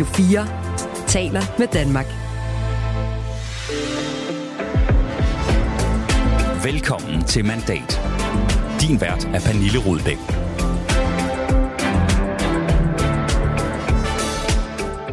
Radio 4 taler med Danmark. Velkommen til Mandat. Din vært er Pernille Rudbæk.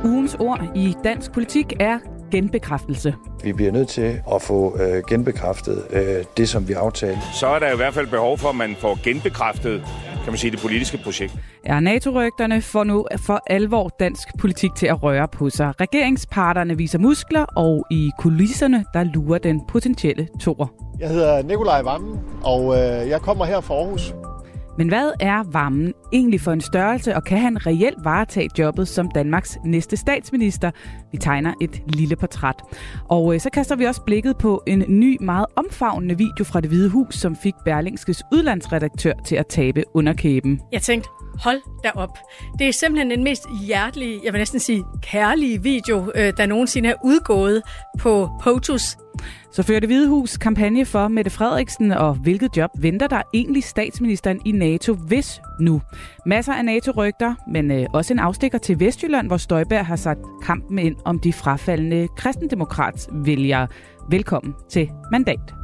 Ugens ord i dansk politik er genbekræftelse. Vi bliver nødt til at få øh, genbekræftet øh, det, som vi aftalte. Så er der i hvert fald behov for, at man får genbekræftet kan man sige, det politiske projekt. Er NATO-rygterne får nu for alvor dansk politik til at røre på sig. Regeringsparterne viser muskler, og i kulisserne, der lurer den potentielle tor. Jeg hedder Nikolaj Vammen, og øh, jeg kommer her fra Aarhus. Men hvad er varmen egentlig for en størrelse, og kan han reelt varetage jobbet som Danmarks næste statsminister? Vi tegner et lille portræt. Og øh, så kaster vi også blikket på en ny, meget omfavnende video fra det Hvide Hus, som fik Berlingskes udlandsredaktør til at tabe underkæben. Jeg tænkte, hold da op. Det er simpelthen den mest hjertelige, jeg vil næsten sige kærlige video, øh, der nogensinde er udgået på POTUS så fører det Hvide Hus kampagne for Mette Frederiksen, og hvilket job venter der egentlig statsministeren i NATO, hvis nu? Masser af NATO-rygter, men øh, også en afstikker til Vestjylland, hvor Støjberg har sat kampen ind om de frafaldende kristendemokratsvælgere. Velkommen til Mandat.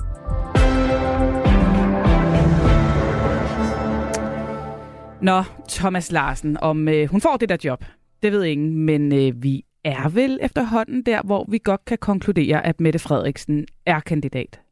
Nå, Thomas Larsen, om øh, hun får det der job, det ved ingen, men øh, vi er vel efterhånden der, hvor vi godt kan konkludere, at Mette Frederiksen er kandidat.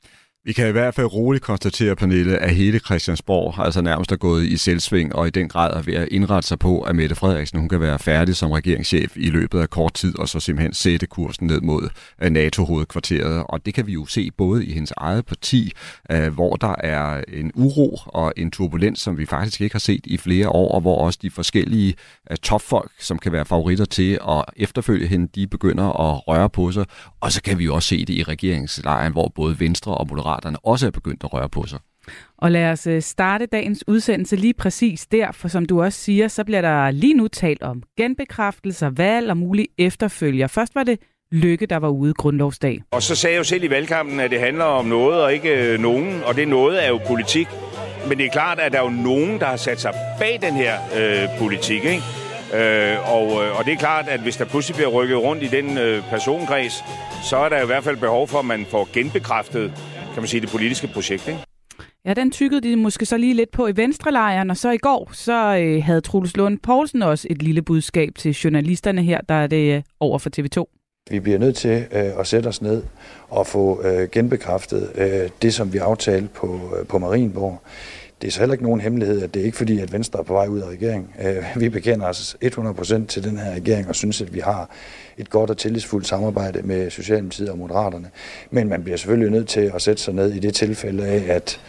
Vi kan i hvert fald roligt konstatere, Pernille, at hele Christiansborg altså nærmest er gået i selvsving, og i den grad er ved at indrette sig på, at Mette Frederiksen hun kan være færdig som regeringschef i løbet af kort tid, og så simpelthen sætte kursen ned mod øh, NATO-hovedkvarteret. Og det kan vi jo se både i hendes eget parti, øh, hvor der er en uro og en turbulens, som vi faktisk ikke har set i flere år, og hvor også de forskellige øh, topfolk, som kan være favoritter til at efterfølge hende, de begynder at røre på sig. Og så kan vi jo også se det i regeringslejren, hvor både Venstre og Moderaterne Moderaterne også er begyndt at røre på sig. Og lad os øh, starte dagens udsendelse lige præcis der, for som du også siger, så bliver der lige nu talt om genbekræftelser, valg og mulige efterfølger. Først var det Lykke, der var ude grundlovsdag. Og så sagde jeg jo selv i valgkampen, at det handler om noget og ikke øh, nogen, og det noget er jo politik. Men det er klart, at der er jo nogen, der har sat sig bag den her øh, politik, ikke? Øh, og, øh, og det er klart, at hvis der pludselig bliver rykket rundt i den øh, personkreds, så er der i hvert fald behov for, at man får genbekræftet kan man sige, det politiske projekt. Ikke? Ja, den tykkede de måske så lige lidt på i venstrelejren, og så i går, så øh, havde Troels Lund Poulsen også et lille budskab til journalisterne her, der er det øh, over for TV2. Vi bliver nødt til øh, at sætte os ned og få øh, genbekræftet øh, det, som vi aftalte på, øh, på Marienborg. Det er så heller ikke nogen hemmelighed, at det er ikke fordi, at Venstre er på vej ud af regeringen. Øh, vi bekender os 100% til den her regering og synes, at vi har et godt og tillidsfuldt samarbejde med Socialdemokratiet og Moderaterne. Men man bliver selvfølgelig nødt til at sætte sig ned i det tilfælde af, at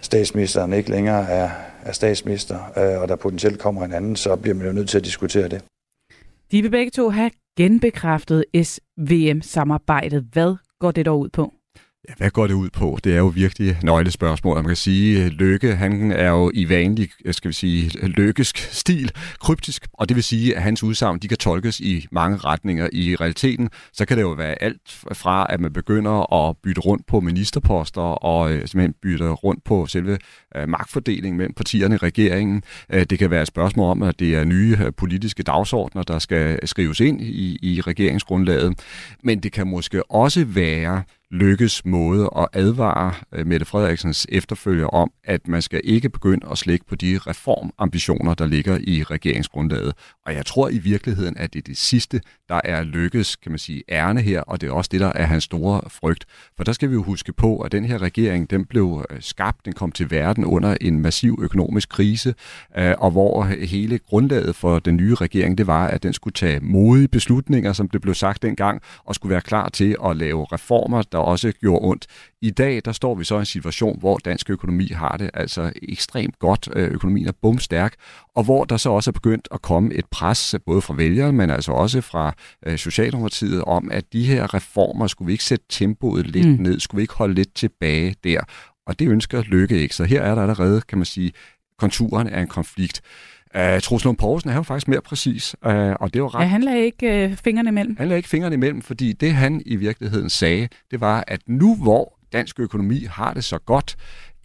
statsministeren ikke længere er, er statsminister, øh, og der potentielt kommer en anden, så bliver man jo nødt til at diskutere det. De vil begge to have genbekræftet SVM-samarbejdet. Hvad går det dog ud på? Ja, hvad går det ud på? Det er jo virkelig nøglespørgsmål. Man kan sige, øh, Lykke, han er jo i vanlig, øh, skal vi sige, løkkesk stil, kryptisk, og det vil sige, at hans udsagn, de kan tolkes i mange retninger. I realiteten, så kan det jo være alt fra, at man begynder at bytte rundt på ministerposter, og øh, simpelthen bytte rundt på selve magtfordelingen mellem partierne i regeringen. Det kan være et spørgsmål om, at det er nye politiske dagsordner, der skal skrives ind i, i regeringsgrundlaget. Men det kan måske også være lykkes måde at advare øh, Mette Frederiksens efterfølger om, at man skal ikke begynde at slække på de reformambitioner, der ligger i regeringsgrundlaget. Og jeg tror i virkeligheden, at det er det sidste, der er lykkes, kan man sige, ærne her, og det er også det, der er hans store frygt. For der skal vi jo huske på, at den her regering, den blev øh, skabt, den kom til verden under en massiv økonomisk krise, øh, og hvor hele grundlaget for den nye regering, det var, at den skulle tage modige beslutninger, som det blev sagt dengang, og skulle være klar til at lave reformer, der også gjorde ondt. I dag, der står vi så i en situation, hvor dansk økonomi har det altså ekstremt godt. Øh, økonomien er bumstærk, og hvor der så også er begyndt at komme et pres, både fra vælgere, men altså også fra øh, Socialdemokratiet, om at de her reformer, skulle vi ikke sætte tempoet lidt mm. ned, skulle vi ikke holde lidt tilbage der? Og det ønsker Lykke ikke. Så her er der allerede, kan man sige, konturen af en konflikt. Uh, Troels Lund Poulsen er jo faktisk mere præcis, uh, og det var ret... Ja, han lagde ikke uh, fingrene imellem. Han lagde ikke fingrene imellem, fordi det han i virkeligheden sagde, det var, at nu hvor dansk økonomi har det så godt,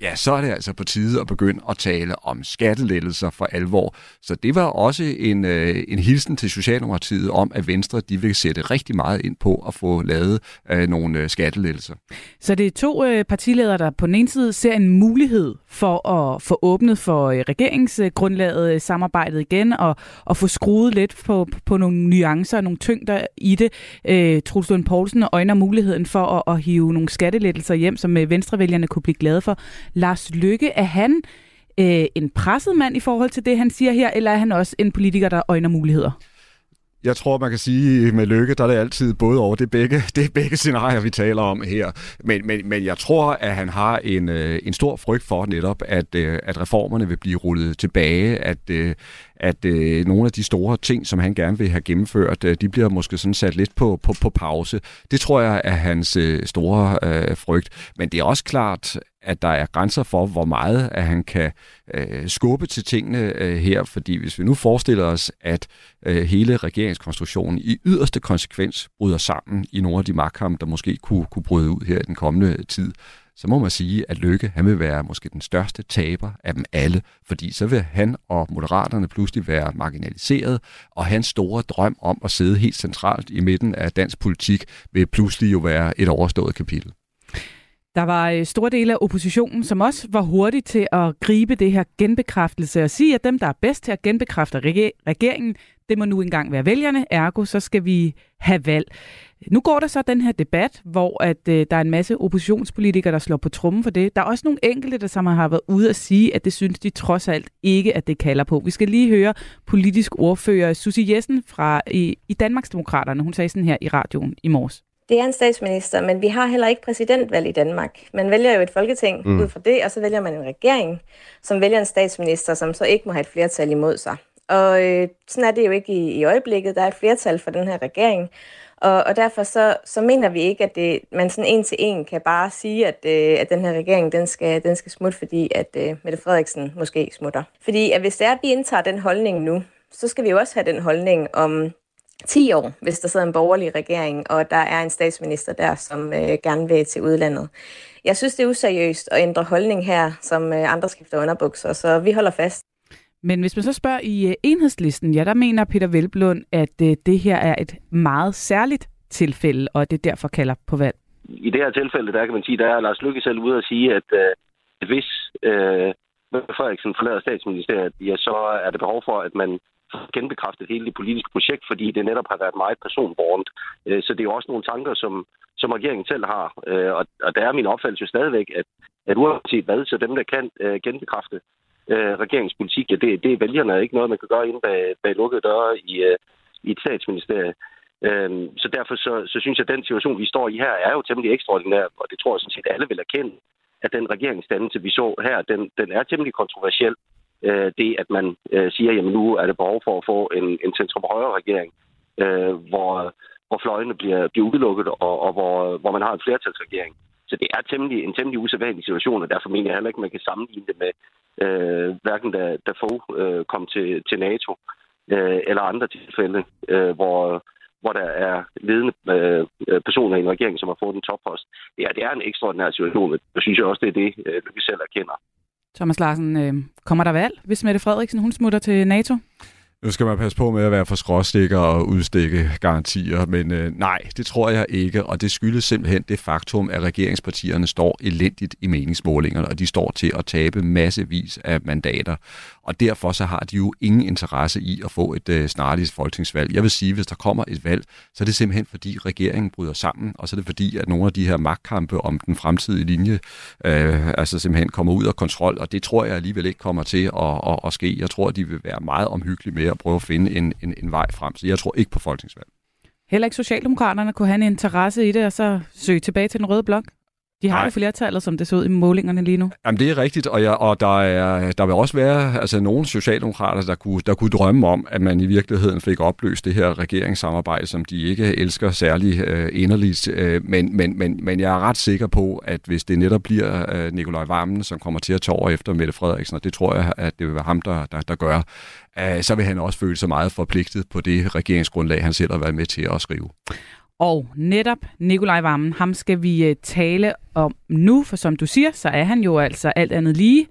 ja, så er det altså på tide at begynde at tale om skattelettelser for alvor. Så det var også en, øh, en hilsen til Socialdemokratiet om, at Venstre de vil sætte rigtig meget ind på at få lavet øh, nogle øh, skattelettelser. Så det er to øh, partiledere, der på den ene side ser en mulighed for at få åbnet for øh, regeringsgrundlaget øh, samarbejdet igen og, og få skruet lidt på, på nogle nuancer og nogle tyngder i det. Øh, Truls Lund Poulsen øjner muligheden for at, at hive nogle skattelettelser hjem, som øh, venstrevælgerne kunne blive glade for. Lars Lykke, er han øh, en presset mand i forhold til det, han siger her, eller er han også en politiker, der øjner muligheder? Jeg tror, man kan sige, med lykke, der er det altid både over. Det er begge, det er begge scenarier, vi taler om her. Men, men, men jeg tror, at han har en, øh, en stor frygt for netop, at, øh, at reformerne vil blive rullet tilbage, at, øh, at øh, nogle af de store ting, som han gerne vil have gennemført, øh, de bliver måske sådan sat lidt på, på, på pause. Det tror jeg er hans øh, store øh, frygt. Men det er også klart, at der er grænser for, hvor meget at han kan øh, skubbe til tingene øh, her. Fordi hvis vi nu forestiller os, at øh, hele regeringskonstruktionen i yderste konsekvens bryder sammen i nogle af de magtkampe, der måske kunne, kunne bryde ud her i den kommende tid, så må man sige, at Lykke han vil være måske den største taber af dem alle, fordi så vil han og Moderaterne pludselig være marginaliseret, og hans store drøm om at sidde helt centralt i midten af dansk politik vil pludselig jo være et overstået kapitel. Der var øh, store dele af oppositionen, som også var hurtige til at gribe det her genbekræftelse og sige, at dem, der er bedst til at genbekræfte regeringen, det må nu engang være vælgerne, ergo så skal vi have valg. Nu går der så den her debat, hvor at øh, der er en masse oppositionspolitikere, der slår på trummen for det. Der er også nogle enkelte, der som har været ude at sige, at det synes de trods alt ikke, at det kalder på. Vi skal lige høre politisk ordfører Susie Jessen fra i, i Danmarksdemokraterne. Hun sagde sådan her i radioen i morges. Det er en statsminister, men vi har heller ikke præsidentvalg i Danmark. Man vælger jo et folketing mm. ud fra det, og så vælger man en regering, som vælger en statsminister, som så ikke må have et flertal imod sig. Og øh, sådan er det jo ikke i, i øjeblikket. Der er et flertal for den her regering, og, og derfor så, så mener vi ikke, at det, man sådan en til en kan bare sige, at, øh, at den her regering den skal, den skal smutte, fordi at øh, Mette Frederiksen måske smutter. Fordi at hvis det er, at vi indtager den holdning nu, så skal vi jo også have den holdning om 10 år, hvis der sidder en borgerlig regering, og der er en statsminister der, som øh, gerne vil til udlandet. Jeg synes, det er useriøst at ændre holdning her, som øh, andre skifter underbukser, så vi holder fast. Men hvis man så spørger i øh, enhedslisten, ja, der mener Peter Velblund, at øh, det her er et meget særligt tilfælde, og det derfor kalder på valg. I det her tilfælde, der kan man sige, der er Lars Lykke selv ude at sige, at øh, hvis øh, Frederiksen forlader statsministeriet, ja, så er det behov for, at man genbekræftet hele det politiske projekt, fordi det netop har været meget personbornt. Øh, så det er jo også nogle tanker, som, som regeringen selv har. Og, og der er min opfattelse stadigvæk, at, at uanset hvad, så dem, der kan genbekræfte øh, regeringspolitik, ja, det, det er vælgerne ikke noget, man kan gøre inde bag, bag lukkede døre i, øh, i et statsministerie. Øhm, så derfor så, så synes jeg, at den situation, vi står i her, er jo temmelig ekstraordinær, og det tror jeg sådan set, alle vil erkende, at den regeringsdannelse, vi så her, den, den er temmelig kontroversiel øh, det, at man øh, siger, at nu er det behov for at få en, en centrum-højre regering, øh, hvor, hvor fløjene bliver, bliver udelukket, og, og hvor, hvor man har en flertalsregering. Så det er temmelig, en temmelig usædvanlig situation, og derfor mener jeg heller ikke, at man kan sammenligne det med øh, hverken da, da Fogh øh, kom til, til NATO øh, eller andre tilfælde, øh, hvor, hvor der er ledende øh, personer i en regering, som har fået en toppost. Det er, det er en ekstraordinær situation, og det synes jeg også, det er det, øh, vi selv erkender. Thomas Larsen, øh, kommer der valg, hvis Mette Frederiksen hun smutter til NATO? Nu skal man passe på med at være for skråstikker og udstikke garantier, men øh, nej, det tror jeg ikke, og det skyldes simpelthen det faktum, at regeringspartierne står elendigt i meningsmålingerne, og de står til at tabe massevis af mandater, og derfor så har de jo ingen interesse i at få et øh, snarligt folketingsvalg. Jeg vil sige, hvis der kommer et valg, så er det simpelthen fordi regeringen bryder sammen, og så er det fordi, at nogle af de her magtkampe om den fremtidige linje øh, altså simpelthen kommer ud af kontrol, og det tror jeg alligevel ikke kommer til at, at, at ske. Jeg tror, at de vil være meget omhyggelige med at prøve at finde en, en, en vej frem. Så jeg tror ikke på folketingsvalg. Heller ikke Socialdemokraterne kunne have en interesse i det, og så søge tilbage til den røde blok? De har Nej. jo flertallet, som det så ud i målingerne lige nu. Jamen, det er rigtigt, og, jeg, og der, er, der vil også være altså, nogle socialdemokrater, der kunne, der kunne drømme om, at man i virkeligheden fik opløst det her regeringssamarbejde, som de ikke elsker særlig øh, inderligt. Øh, men, men, men, men jeg er ret sikker på, at hvis det netop bliver øh, Nikolaj Vammen, som kommer til at tage over efter Mette Frederiksen, og det tror jeg, at det vil være ham, der, der, der gør, øh, så vil han også føle sig meget forpligtet på det regeringsgrundlag, han selv har været med til at skrive. Og netop Nikolaj Vammen, ham skal vi øh, tale om nu, for som du siger, så er han jo altså alt andet lige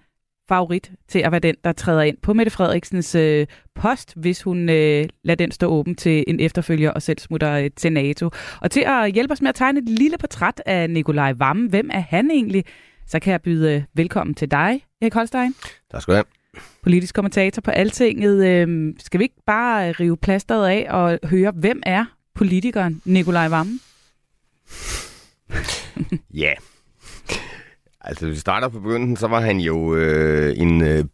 favorit til at være den, der træder ind på Mette Frederiksens øh, post, hvis hun øh, lader den stå åben til en efterfølger og selv smutter øh, til NATO. Og til at hjælpe os med at tegne et lille portræt af Nikolaj Vammen, hvem er han egentlig? Så kan jeg byde velkommen til dig, Erik Holstein. Tak skal du have. Politisk kommentator på Altinget. Øh, skal vi ikke bare rive plasteret af og høre, hvem er politikeren Nikolaj Vammen? ja. Altså, hvis vi starter på begyndelsen, så var han jo øh, en øh,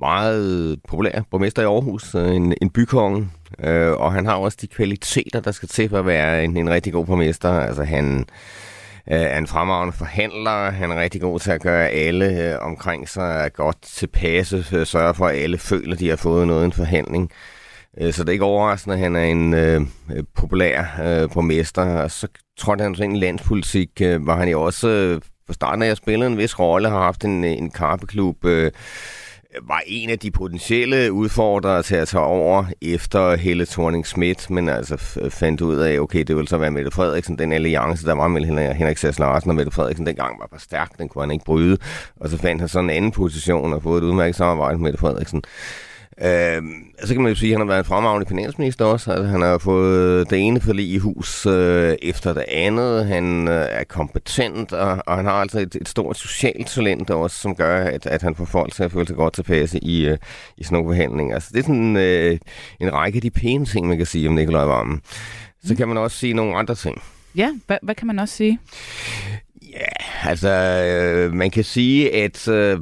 meget populær borgmester i Aarhus, øh, en, en bykonge, øh, og han har også de kvaliteter, der skal til for at være en, en rigtig god borgmester. Altså, han øh, er en fremragende forhandler, han er rigtig god til at gøre alle øh, omkring sig godt tilpasse, øh, sørge for, at alle føler, de har fået noget i en forhandling. Øh, Øh, så det er ikke overraskende, at han er en øh, populær øh, borgmester. Og så tror han så ind i landspolitik øh, var han jo også øh, fra starten af at spille en vis rolle, har haft en, en karpeklub, øh, var en af de potentielle udfordrere til at tage over efter Helle thorning Schmidt, men altså øh, fandt ud af, okay, det ville så være Mette Frederiksen, den alliance, der var mellem Henrik Sass Larsen og Mette Frederiksen dengang var for stærk, den kunne han ikke bryde, og så fandt han sådan en anden position og fået et udmærket samarbejde med Mette Frederiksen. Øh, så kan man jo sige, at han har været en fremragende finansminister også. Altså, han har fået det ene forlig i hus øh, efter det andet. Han øh, er kompetent, og, og han har altså et, et stort socialt talent også, som gør, at, at han får folk til at føle sig godt tilpasse i, øh, i sådan nogle forhandlinger. Altså, det er sådan øh, en række af de pæne ting, man kan sige om Nikolaj Vammen. Så mm. kan man også sige nogle andre ting. Ja, hvad, hvad kan man også sige? Ja, altså, øh, man kan sige, at... Øh,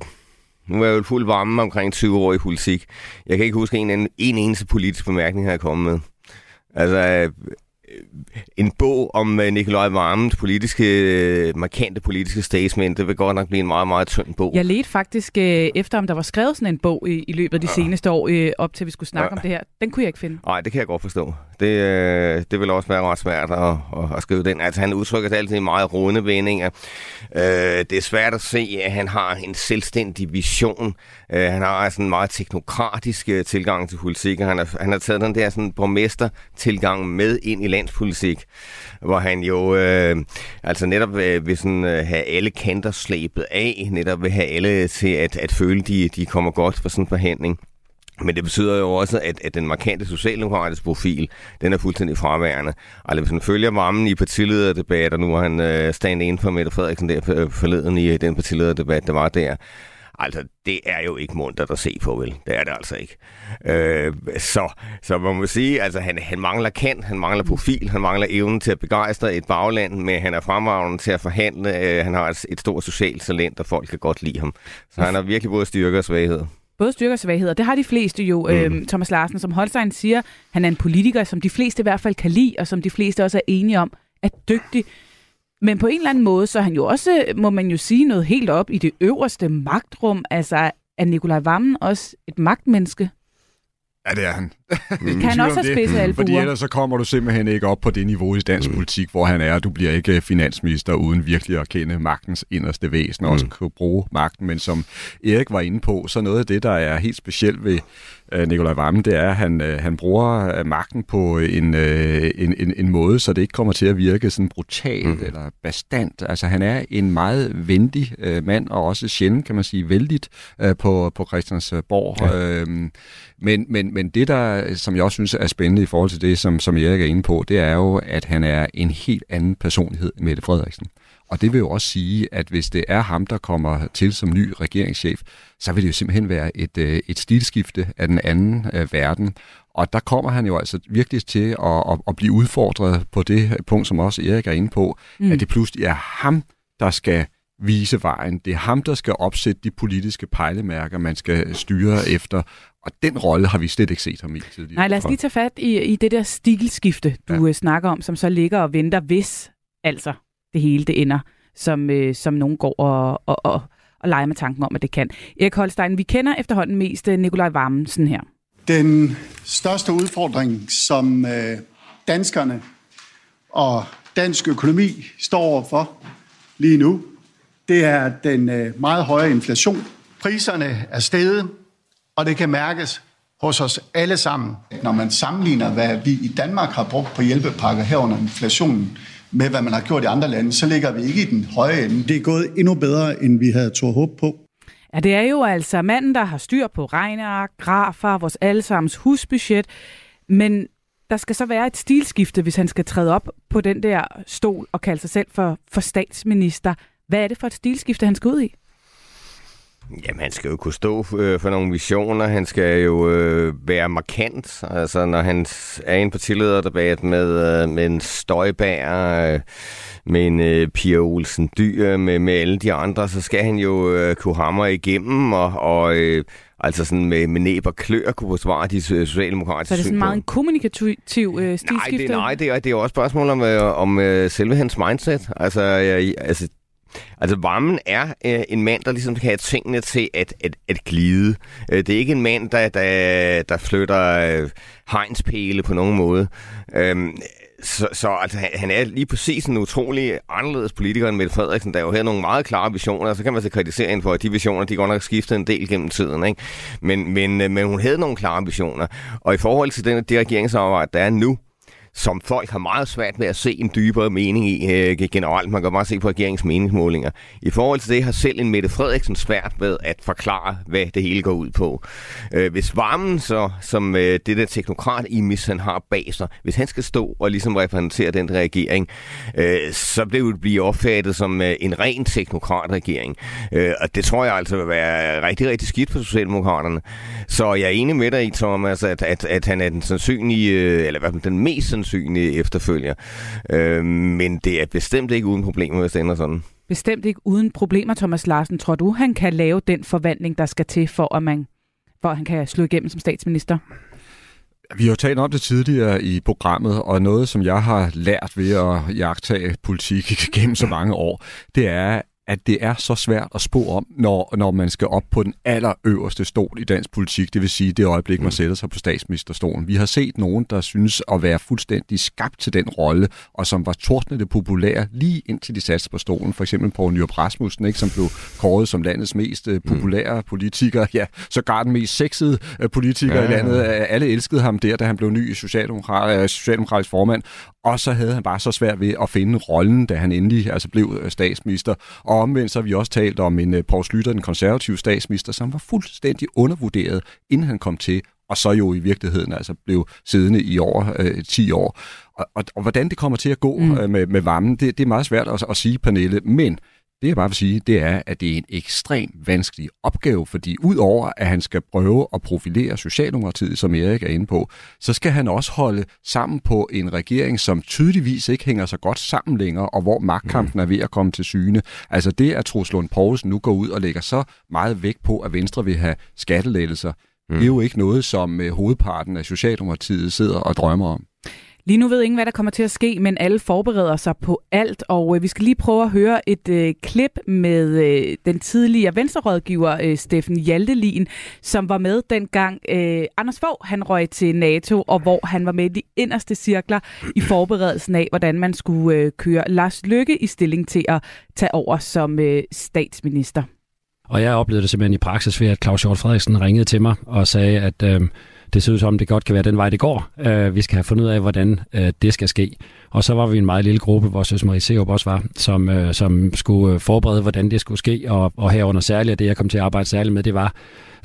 nu er jeg jo fuld varme omkring 20 år i politik. Jeg kan ikke huske en, en, en eneste politisk bemærkning, jeg har kommet med. Altså, en bog om øh, Nikolaj Varmens politiske, øh, markante politiske statement, det vil godt nok blive en meget, meget tynd bog. Jeg ledte faktisk øh, efter, om der var skrevet sådan en bog i, i løbet af de ja. seneste år, øh, op til vi skulle snakke ja. om det her. Den kunne jeg ikke finde. Nej, det kan jeg godt forstå. Det, øh, det vil også være ret svært at, at, at skrive den. Altså, han udtrykker det altid i meget runde vendinger. Øh, det er svært at se, at han har en selvstændig vision. Øh, han har altså en meget teknokratisk øh, tilgang til politik, han har, han har taget den der sådan, borgmester-tilgang med ind i landspolitik, hvor han jo øh, altså netop øh, vil sådan, øh, have alle kanter slæbet af, netop vil have alle til at, at føle, de, de kommer godt for sådan en forhandling. Men det betyder jo også, at, at den markante socialdemokratiske profil, den er fuldstændig fraværende. Altså hvis man følger varmen i partilederdebatter, nu har han øh, stand ind for Mette Frederiksen der øh, forleden i øh, den partilederdebat, der var der, Altså, det er jo ikke mundt at se på, vel? Det er det altså ikke. Øh, så, så man må sige, altså, han, han mangler kant, han mangler profil, han mangler evnen til at begejstre et bagland, men han er fremragende til at forhandle. Øh, han har et, et stort socialt talent, og folk kan godt lide ham. Så han har virkelig både styrke og svaghed. Både styrker og svagheder. Det har de fleste jo. Mm. Øhm, Thomas Larsen, som Holstein siger, han er en politiker, som de fleste i hvert fald kan lide, og som de fleste også er enige om, er dygtig. Men på en eller anden måde, så er han jo også, må man jo sige, noget helt op i det øverste magtrum. Altså, er Nikolaj Vammen også et magtmenneske? Ja, det er han. kan han også have spidset albuer? Fordi ellers så kommer du simpelthen ikke op på det niveau i dansk mm. politik, hvor han er. Du bliver ikke finansminister uden virkelig at kende magtens inderste væsen, og mm. også kunne bruge magten. Men som Erik var inde på, så noget af det, der er helt specielt ved øh, Nikolaj Vammen, det er, at han, øh, han bruger øh, magten på en, en, en, en måde, så det ikke kommer til at virke sådan brutalt mm. eller bastant. Altså han er en meget venlig øh, mand, og også sjældent, kan man sige, vældigt øh, på, på Christiansborg. Ja. Øhm, men, men, men det, der, som jeg også synes er spændende i forhold til det, som, som Erik er inde på, det er jo, at han er en helt anden personlighed, Mette Frederiksen. Og det vil jo også sige, at hvis det er ham, der kommer til som ny regeringschef, så vil det jo simpelthen være et, øh, et stilskifte af den anden øh, verden. Og der kommer han jo altså virkelig til at, at, at blive udfordret på det punkt, som også Erik er inde på, mm. at det pludselig er ham, der skal vise vejen. Det er ham, der skal opsætte de politiske pejlemærker, man skal styre efter. Og den rolle har vi slet ikke set ham i tidligere. Nej, lad os lige tage fat i, i det der stilskifte, du ja. snakker om, som så ligger og venter, hvis altså det hele det ender, som, øh, som nogen går og, og, og, og leger med tanken om, at det kan. Erik Holstein, vi kender efterhånden mest øh, Nikolaj Vammensen her. Den største udfordring, som øh, danskerne og dansk økonomi står overfor lige nu, det er den øh, meget høje inflation. Priserne er steget, og det kan mærkes hos os alle sammen. Når man sammenligner, hvad vi i Danmark har brugt på hjælpepakker herunder inflationen, med hvad man har gjort i andre lande, så ligger vi ikke i den høje ende. Det er gået endnu bedre, end vi havde tog håb på. Ja, det er jo altså manden, der har styr på regneark, grafer, vores allesammens husbudget, men der skal så være et stilskifte, hvis han skal træde op på den der stol og kalde sig selv for, for statsminister. Hvad er det for et stilskifte, han skal ud i? Jamen, han skal jo kunne stå øh, for nogle visioner. Han skal jo øh, være markant. Altså, når han er en partilederdebat med, øh, med en støjbær, øh, med en øh, Pia Olsen Dyr, med, med alle de andre, så skal han jo øh, kunne hamre igennem og, og øh, altså sådan med, med næb og klør kunne forsvare de socialdemokratiske Så er det sådan meget en kommunikativ øh, stilskifte? Nej, det, nej det, er, det er også et spørgsmål om, øh, om øh, selve hans mindset. Altså, øh, altså Altså, varmen er øh, en mand, der ligesom kan have tingene til at, at, at glide. Øh, det er ikke en mand, der, der, der flytter øh, hegnspæle på nogen måde. Øh, så, så altså, han er lige præcis en utrolig anderledes politiker end Mette Frederiksen, der jo havde nogle meget klare visioner, og så kan man så kritisere hende for, at de visioner, de går nok skiftet en del gennem tiden. Ikke? Men, men, øh, men hun havde nogle klare visioner. Og i forhold til den, det regeringsarbejde, der er nu, som folk har meget svært med at se en dybere mening i øh, generelt. Man kan bare se på regeringens meningsmålinger. I forhold til det har selv en Mette Frederiksen svært ved at forklare, hvad det hele går ud på. Øh, hvis varmen så, som øh, det der teknokrat i han har bag sig, hvis han skal stå og ligesom repræsentere den regering, øh, så det det blive opfattet som øh, en ren teknokratregering. Øh, og det tror jeg altså vil være rigtig, rigtig skidt for Socialdemokraterne. Så jeg er enig med dig i, Thomas, at, at, at han er den sandsynlige, øh, eller hvad den mest sandsynlige efterfølger. Øh, men det er bestemt ikke uden problemer, hvis det ender sådan. Bestemt ikke uden problemer, Thomas Larsen. Tror du, han kan lave den forvandling, der skal til, for at, man, for at han kan slå igennem som statsminister? Vi har jo talt om det tidligere i programmet, og noget, som jeg har lært ved at jagtage politik gennem så mange år, det er, at det er så svært at spå om, når, når man skal op på den allerøverste stol i dansk politik, det vil sige det øjeblik, man mm. sætter sig på statsministerstolen. Vi har set nogen, der synes at være fuldstændig skabt til den rolle, og som var tordnende populære lige indtil de satte på stolen. For eksempel på Nyrup Rasmussen, ikke, som blev kåret som landets mest populære mm. politiker. Ja, så den mest sexede uh, politiker ja, ja, i landet. Alle elskede ham der, da han blev ny socialdemokrat, uh, socialdemokratisk formand. Og så havde han bare så svært ved at finde rollen, da han endelig altså blev statsminister. Og omvendt så har vi også talt om en uh, Poul Slytter, den konservative statsminister, som var fuldstændig undervurderet, inden han kom til, og så jo i virkeligheden altså blev siddende i over øh, 10 år. Og, og, og hvordan det kommer til at gå mm. øh, med, med varmen, det, det er meget svært at, at sige, Pernille, men det jeg bare vil sige, det er, at det er en ekstremt vanskelig opgave, fordi udover at han skal prøve at profilere Socialdemokratiet, som Erik er inde på, så skal han også holde sammen på en regering, som tydeligvis ikke hænger så godt sammen længere, og hvor magtkampen er ved at komme til syne. Altså det, at Troels Lund Poulsen nu går ud og lægger så meget vægt på, at Venstre vil have skattelettelser, mm. det er jo ikke noget, som øh, hovedparten af Socialdemokratiet sidder og drømmer om. Lige nu ved ingen, hvad der kommer til at ske, men alle forbereder sig på alt, og øh, vi skal lige prøve at høre et øh, klip med øh, den tidligere venstrerådgiver øh, Steffen Hjaltelin, som var med dengang øh, Anders Fogh han røg til NATO, og hvor han var med i de inderste cirkler i forberedelsen af, hvordan man skulle øh, køre Lars Lykke i stilling til at tage over som øh, statsminister. Og jeg oplevede det simpelthen i praksis ved, at Claus Hjort Frederiksen ringede til mig og sagde, at øh, det ser ud som, det godt kan være den vej, det går. Øh, vi skal have fundet ud af, hvordan øh, det skal ske. Og så var vi en meget lille gruppe, hvor Søs Marie Seup også var, som, øh, som skulle øh, forberede, hvordan det skulle ske. Og, og herunder særligt, det jeg kom til at arbejde særligt med, det var,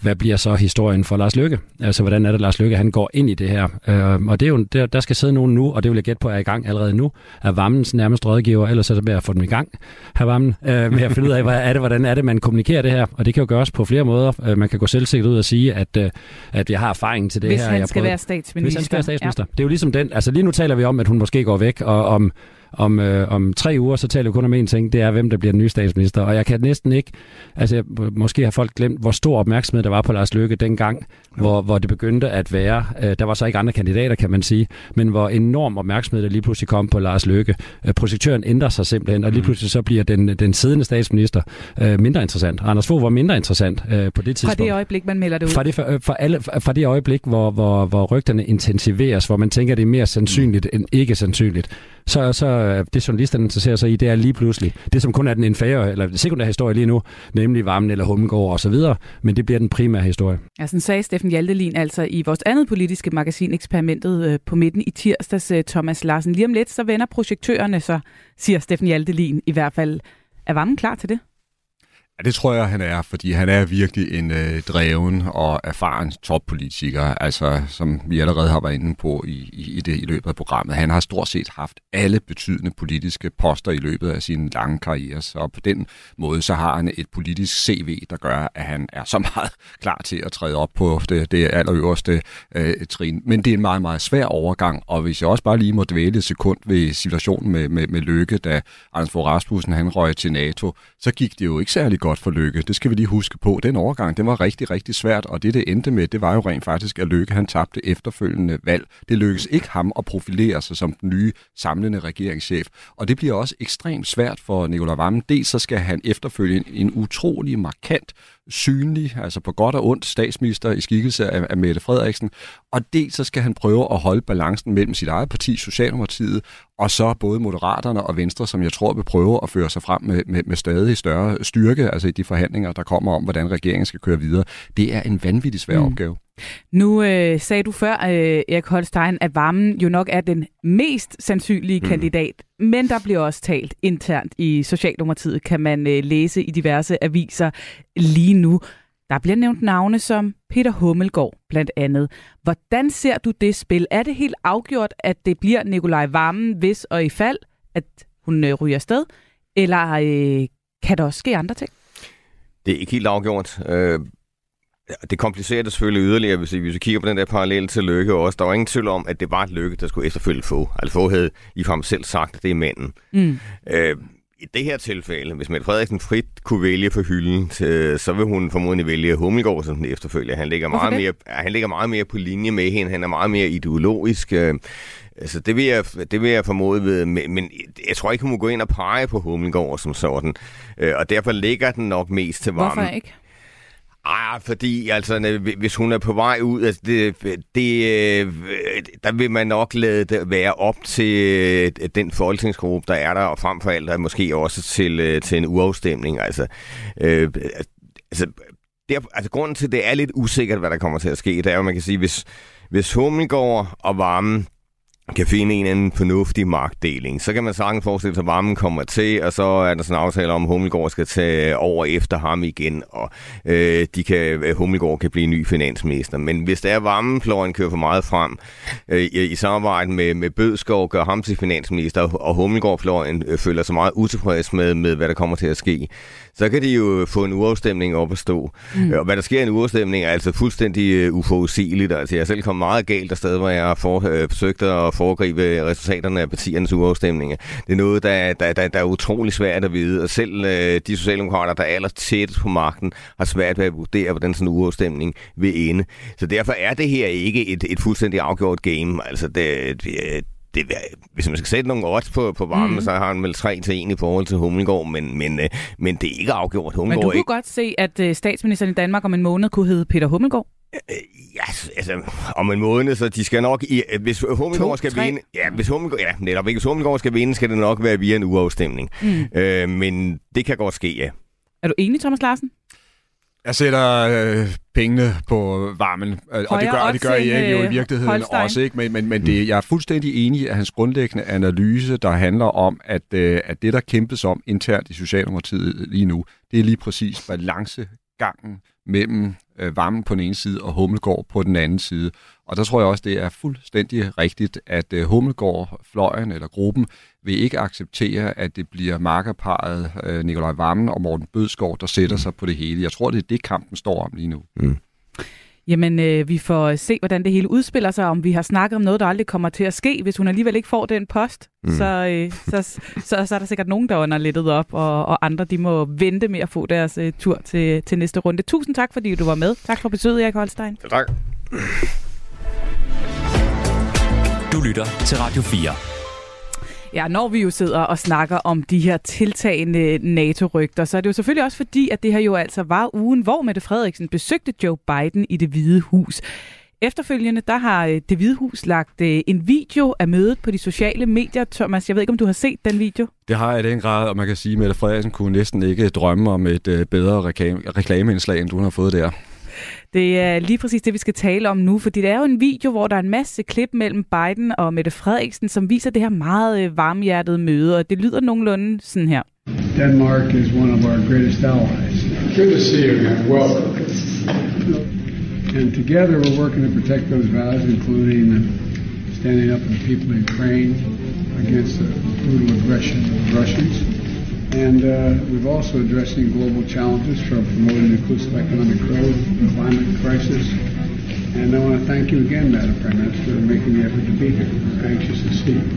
hvad bliver så historien for Lars Lykke? Altså, hvordan er det, Lars Lykke han går ind i det her? Øh, og det er jo, der, der skal sidde nogen nu, og det vil jeg gætte på er i gang allerede nu, er Vammens nærmest rådgiver, ellers er det med at få dem i gang, her Vammen, øh, med at finde ud af, hvad er det, hvordan er det, man kommunikerer det her? Og det kan jo gøres på flere måder. Øh, man kan gå selvsikkert ud og sige, at, øh, at jeg har erfaring til det Hvis her. Han jeg skal være statsminister. Hvis han skal være statsminister. Ja. Det er jo ligesom den, altså lige nu taler vi om, at hun måske går væk, og om om, øh, om tre uger, så taler vi kun om én ting, det er, hvem der bliver den nye statsminister. Og jeg kan næsten ikke, altså måske har folk glemt, hvor stor opmærksomhed der var på Lars Løkke dengang, ja. hvor, hvor det begyndte at være, øh, der var så ikke andre kandidater, kan man sige, men hvor enorm opmærksomhed der lige pludselig kom på Lars Løkke. Øh, projektøren ændrer sig simpelthen, og lige mm. pludselig så bliver den, den siddende statsminister øh, mindre interessant. Anders Fogh var mindre interessant øh, på det tidspunkt. Fra det øjeblik, man melder det ud? Fra det, fra, fra, alle, fra det øjeblik, hvor, hvor, hvor rygterne intensiveres, hvor man tænker, at det er mere sandsynligt mm. end ikke sandsynligt, så, så det journalisterne interesserer sig i, det er lige pludselig det, som kun er den infære, eller sekundære historie lige nu, nemlig Varmen eller Hummengård og så videre, men det bliver den primære historie. Ja, sådan sagde Steffen Hjaltelin altså i vores andet politiske magasin Eksperimentet øh, på midten i tirsdags, øh, Thomas Larsen. Lige om lidt, så vender projektørerne, så siger Steffen Hjaltelin i hvert fald. Er Varmen klar til det? Ja, det tror jeg, han er, fordi han er virkelig en øh, dreven og erfaren toppolitiker, altså som vi allerede har været inde på i, i, i det i løbet af programmet. Han har stort set haft alle betydende politiske poster i løbet af sin lange karriere, så på den måde så har han et politisk CV, der gør, at han er så meget klar til at træde op på det, det allerøverste øh, trin. Men det er en meget, meget svær overgang, og hvis jeg også bare lige må dvæle et sekund ved situationen med, med, med Lykke, da Anders Fogh Rasmussen han røg til NATO, så gik det jo ikke særlig godt for Lykke. Det skal vi lige huske på. Den overgang, den var rigtig, rigtig svært, og det, det endte med, det var jo rent faktisk, at Lykke han tabte efterfølgende valg. Det lykkedes ikke ham at profilere sig som den nye samlende regeringschef, og det bliver også ekstremt svært for Nicolai Vammen. Dels så skal han efterfølge en, en utrolig markant synlig, altså på godt og ondt, statsminister i skikkelse af, af Mette Frederiksen, og dels så skal han prøve at holde balancen mellem sit eget parti, Socialdemokratiet, og så både Moderaterne og Venstre, som jeg tror vil prøve at føre sig frem med, med, med stadig større styrke, altså i de forhandlinger, der kommer om, hvordan regeringen skal køre videre. Det er en vanvittig svær mm. opgave. Nu øh, sagde du før, øh, Erik Holstein, at varmen jo nok er den mest sandsynlige mm. kandidat, men der bliver også talt internt i Socialdemokratiet, kan man øh, læse i diverse aviser lige nu. Der bliver nævnt navne som Peter Hummelgaard blandt andet. Hvordan ser du det spil? Er det helt afgjort, at det bliver Nikolaj Vammen, hvis og i fald, at hun øh, ryger sted? Eller øh, kan der også ske andre ting? Det er ikke helt afgjort. Øh, det komplicerer det selvfølgelig yderligere, hvis vi, kigger på den der parallel til Lykke også. Der var ingen tvivl om, at det var et Lykke, der skulle efterfølge få. Altså få havde i ham selv sagt, at det er manden. Mm. Øh, i det her tilfælde, hvis Mette Frederiksen frit kunne vælge for hylden, så vil hun formodentlig vælge Hummelgaard som den efterfølger. Han ligger, meget mere, han ligger meget mere på linje med hende. Han er meget mere ideologisk. Øh, altså, det vil jeg, det vil jeg formode ved, men jeg tror ikke, hun må gå ind og pege på Hummelgaard som sådan. Øh, og derfor ligger den nok mest til varmen. Hvorfor ikke? Ah, fordi altså, hvis hun er på vej ud, altså det, det, øh, der vil man nok lade det være op til øh, den folketingsgruppe, der er der, og frem for alt måske også til, øh, til en uafstemning. Altså, øh, altså, der, altså, grunden til, at det er lidt usikkert, hvad der kommer til at ske, det er jo, man kan sige, hvis, hvis Hummelgaard og Varmen kan finde en anden fornuftig magtdeling. Så kan man sagtens forestille sig, at varmen kommer til, og så er der sådan en aftale om, at Hummelgaard skal tage over efter ham igen, og øh, de kan, Hummelgaard kan blive ny finansminister. Men hvis der er varmefløjen kører for meget frem øh, i, i samarbejde med, med Bødskov, gør ham til finansminister, og Hummelgaard-fløjen øh, føler sig meget utilfreds med, med, hvad der kommer til at ske, så kan de jo få en uafstemning op at stå. Mm. Og hvad der sker i en uafstemning er altså fuldstændig uh, uforudsigeligt. Altså, jeg selv kom meget galt af sted, hvor jeg for, uh, forsøgt at foregribe resultaterne af partiernes uafstemninger. Det er noget, der, der, der, der er utrolig svært at vide, og selv øh, de socialdemokrater, der er aller tættest på magten, har svært ved at vurdere, hvordan sådan en uafstemning vil ende. Så derfor er det her ikke et, et fuldstændig afgjort game. Altså, det, det, det, hvis man skal sætte nogle odds på, på varmen, mm. så har han vel 3 til 1 i forhold til Hummelgaard, men, men, øh, men det er ikke afgjort. Hummelgaard men du kunne ikke... godt se, at øh, statsministeren i Danmark om en måned kunne hedde Peter Hummelgaard? Øh, ja, altså, om en måned, så de skal nok... I, hvis Hummelgaard skal vinde... Ja, hvis Hummelgaard, ja, netop, hvis Hummelgaard skal vinde, skal det nok være via en uafstemning. Mm. Øh, men det kan godt ske, ja. Er du enig, Thomas Larsen? Jeg sætter øh, pengene på varmen, øh, og det gør, det gør jeg jo i virkeligheden Holstein. også, ikke? men, men, men det, jeg er fuldstændig enig i, at hans grundlæggende analyse, der handler om, at, øh, at det, der kæmpes om internt i Socialdemokratiet lige nu, det er lige præcis balancegangen mellem øh, varmen på den ene side og Hummelgård på den anden side. Og der tror jeg også, det er fuldstændig rigtigt, at øh, Hummelgård, fløjen eller gruppen, vil ikke acceptere, at det bliver markerparet øh, Nikolaj Vammen og Morten Bødskov, der sætter mm. sig på det hele. Jeg tror, det er det, kampen står om lige nu. Mm. Jamen, øh, vi får se, hvordan det hele udspiller sig, om vi har snakket om noget, der aldrig kommer til at ske. Hvis hun alligevel ikke får den post, mm. så, øh, så, så, så, er der sikkert nogen, der under lettet op, og, og andre de må vente med at få deres øh, tur til, til næste runde. Tusind tak, fordi du var med. Tak for besøget, Erik Holstein. Tak. Du lytter til Radio 4. Ja, når vi jo sidder og snakker om de her tiltagende NATO-rygter, så er det jo selvfølgelig også fordi, at det her jo altså var ugen, hvor Mette Frederiksen besøgte Joe Biden i det hvide hus. Efterfølgende, der har øh, det Hvide Hus lagt øh, en video af mødet på de sociale medier. Thomas, jeg ved ikke, om du har set den video? Det har jeg i den grad, og man kan sige, at Mette Frederiksen kunne næsten ikke drømme om et øh, bedre reklame, reklameindslag, end du har fået der. Det er lige præcis det, vi skal tale om nu, fordi det er jo en video, hvor der er en masse klip mellem Biden og Mette Frederiksen, som viser det her meget øh, varmhjertede møde, og det lyder nogenlunde sådan her. Denmark is one of our greatest allies. Good to see you again. Welcome. And together we're working to protect those values, including standing up for the people of Ukraine against the brutal aggression of the Russians. And uh, we've also addressing global challenges from promoting inclusive economic growth, the climate crisis. And I want to thank you again, Madam Prime Minister, for making the effort to be here. We're anxious to see you.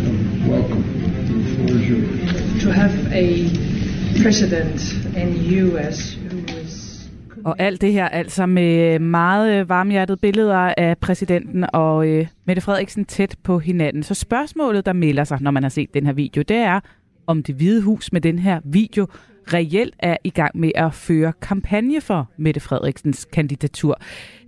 So welcome. The floor is yours. To have a president in U.S. who is Og alt det her altså med meget varmhjertede billeder af præsidenten og øh, Mette Frederiksen tæt på hinanden. Så spørgsmålet, der melder sig, når man har set den her video, det er, om det hvide hus med den her video reelt er i gang med at føre kampagne for Mette Frederiksens kandidatur.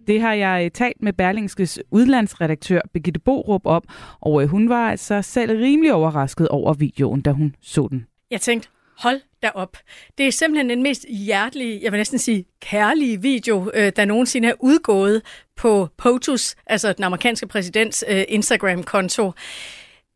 Det har jeg øh, talt med Berlingskes udlandsredaktør Birgitte Borup om, og øh, hun var altså selv rimelig overrasket over videoen, da hun så den. Jeg tænkte, hold da op. Det er simpelthen den mest hjertelige, jeg vil næsten sige kærlige video, øh, der nogensinde er udgået på POTUS, altså den amerikanske præsidents Instagram-konto.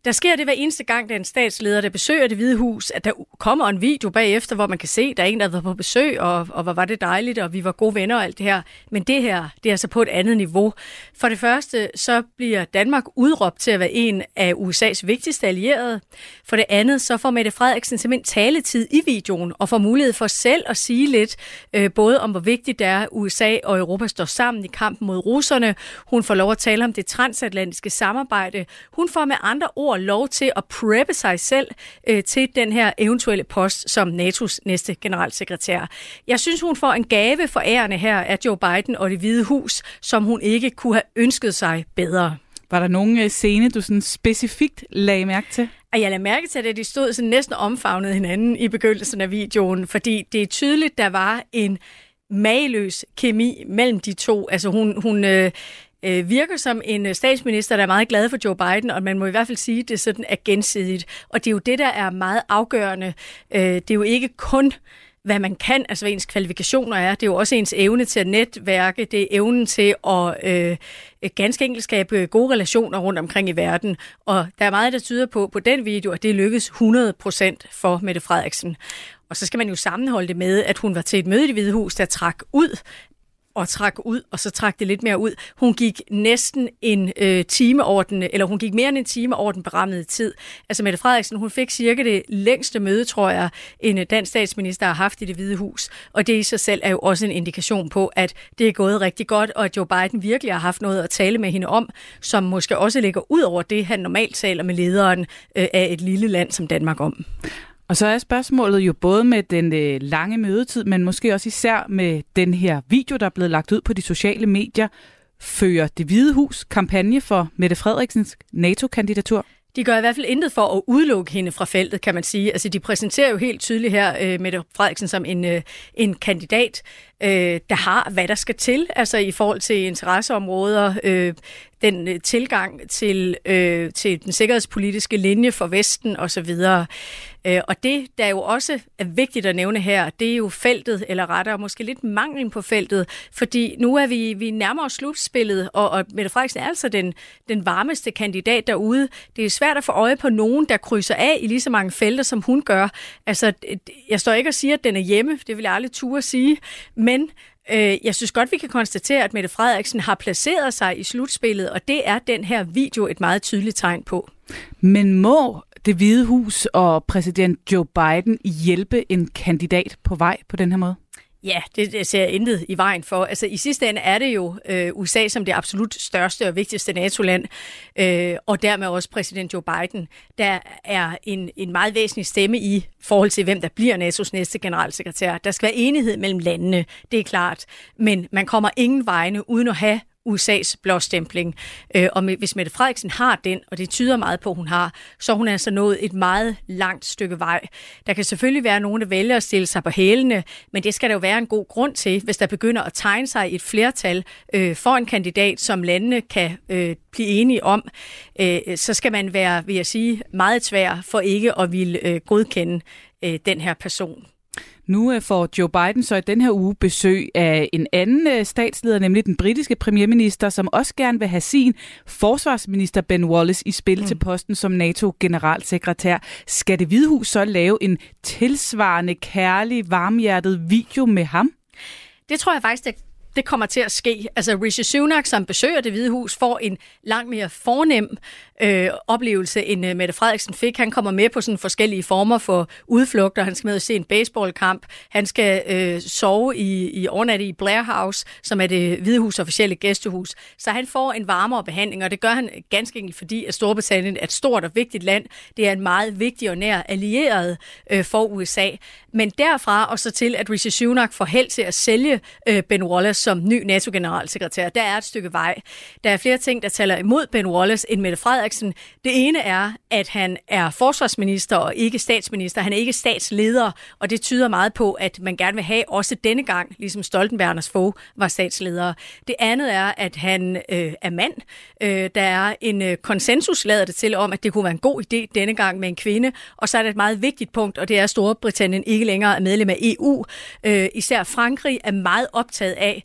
Der sker det hver eneste gang, der er en statsleder, der besøger det hvide hus, at der kommer en video bagefter, hvor man kan se, der er en, der var på besøg, og, og hvor var det dejligt, og vi var gode venner og alt det her. Men det her, det er altså på et andet niveau. For det første, så bliver Danmark udråbt til at være en af USA's vigtigste allierede. For det andet, så får Mette Frederiksen simpelthen taletid i videoen, og får mulighed for selv at sige lidt, øh, både om hvor vigtigt det er, at USA og Europa står sammen i kampen mod russerne. Hun får lov at tale om det transatlantiske samarbejde. Hun får med andre ord lov til at preppe sig selv øh, til den her eventuelle post som NATO's næste generalsekretær. Jeg synes, hun får en gave for ærende her af Joe Biden og det hvide hus, som hun ikke kunne have ønsket sig bedre. Var der nogen øh, scene, du sådan specifikt lagde mærke til? Og jeg lagde mærke til, at de stod sådan næsten omfavnet hinanden i begyndelsen af videoen, fordi det er tydeligt, der var en mageløs kemi mellem de to. Altså hun, hun øh, øh, virker som en øh, statsminister, der er meget glad for Joe Biden, og man må i hvert fald sige, at det sådan er gensidigt. Og det er jo det, der er meget afgørende. Øh, det er jo ikke kun hvad man kan, altså hvad ens kvalifikationer er. Det er jo også ens evne til at netværke, det er evnen til at øh, ganske enkelt skabe gode relationer rundt omkring i verden. Og der er meget, der tyder på på den video, at det lykkes 100% for Mette Frederiksen. Og så skal man jo sammenholde det med, at hun var til et møde i det Hvide Hus, der trak ud og trak ud, og så trak det lidt mere ud. Hun gik næsten en øh, time over den, eller hun gik mere end en time over den berammede tid. Altså Mette Frederiksen, hun fik cirka det længste møde, tror jeg, en øh, dansk statsminister har haft i det hvide hus. Og det i sig selv er jo også en indikation på, at det er gået rigtig godt, og at Joe Biden virkelig har haft noget at tale med hende om, som måske også ligger ud over det, han normalt taler med lederen øh, af et lille land som Danmark om. Og så er spørgsmålet jo både med den øh, lange mødetid, men måske også især med den her video, der er blevet lagt ud på de sociale medier. Fører det hvide hus kampagne for Mette Frederiksens NATO-kandidatur? De gør i hvert fald intet for at udelukke hende fra feltet, kan man sige. Altså, de præsenterer jo helt tydeligt her øh, Mette Frederiksen som en, øh, en kandidat, øh, der har, hvad der skal til, altså i forhold til interesseområder, øh, den øh, tilgang til, øh, til den sikkerhedspolitiske linje for Vesten osv. Øh, og det, der jo også er vigtigt at nævne her, det er jo feltet, eller rettere måske lidt manglen på feltet, fordi nu er vi, vi nærmere slutspillet, og, og Mette Frederiksen er altså den, den varmeste kandidat derude. Det er svært at få øje på nogen, der krydser af i lige så mange felter, som hun gør. Altså, jeg står ikke og siger, at den er hjemme, det vil jeg aldrig turde sige, men øh, jeg synes godt, vi kan konstatere, at Mette Frederiksen har placeret sig i slutspillet, og det er den her video et meget tydeligt tegn på. Men må det hvide hus og præsident Joe Biden hjælpe en kandidat på vej på den her måde? Ja, det, det ser jeg intet i vejen for. Altså i sidste ende er det jo øh, USA som det absolut største og vigtigste NATO-land, øh, og dermed også præsident Joe Biden, der er en, en meget væsentlig stemme i forhold til, hvem der bliver NATO's næste generalsekretær. Der skal være enighed mellem landene, det er klart, men man kommer ingen vegne uden at have USA's blåstempling. Øh, og hvis Mette Frederiksen har den, og det tyder meget på, at hun har, så hun er altså nået et meget langt stykke vej. Der kan selvfølgelig være nogen, der vælger at stille sig på hælene, men det skal der jo være en god grund til, hvis der begynder at tegne sig et flertal øh, for en kandidat, som landene kan øh, blive enige om, øh, så skal man være, vil jeg sige, meget svær for ikke at ville øh, godkende øh, den her person. Nu øh, får Joe Biden så i den her uge besøg af en anden øh, statsleder, nemlig den britiske premierminister, som også gerne vil have sin forsvarsminister Ben Wallace i spil mm. til posten som NATO-generalsekretær. Skal det Hvide Hus så lave en tilsvarende, kærlig, varmhjertet video med ham? Det tror jeg faktisk, det det kommer til at ske. Altså Rishi Sunak, som besøger det hvide hus, får en langt mere fornem øh, oplevelse, end øh, Mette Frederiksen fik. Han kommer med på sådan forskellige former for udflugter. Han skal med og se en baseballkamp. Han skal øh, sove i, i overnatte i Blair House, som er det hvide hus officielle gæstehus. Så han får en varmere behandling, og det gør han ganske enkelt, fordi at Storbritannien er et stort og vigtigt land. Det er en meget vigtig og nær allieret øh, for USA. Men derfra og så til, at Rishi Sunak får held til at sælge øh, Ben Wallace som ny NATO-generalsekretær, der er et stykke vej. Der er flere ting, der taler imod Ben Wallace end Mette Frederiksen. Det ene er, at han er forsvarsminister og ikke statsminister. Han er ikke statsleder, og det tyder meget på, at man gerne vil have også denne gang, ligesom Stoltenbergers få var statsleder. Det andet er, at han øh, er mand. Øh, der er en øh, konsensus, lader det til, om, at det kunne være en god idé denne gang med en kvinde. Og så er det et meget vigtigt punkt, og det er, at Storbritannien ikke længere er medlem af EU. Øh, især Frankrig er meget optaget af,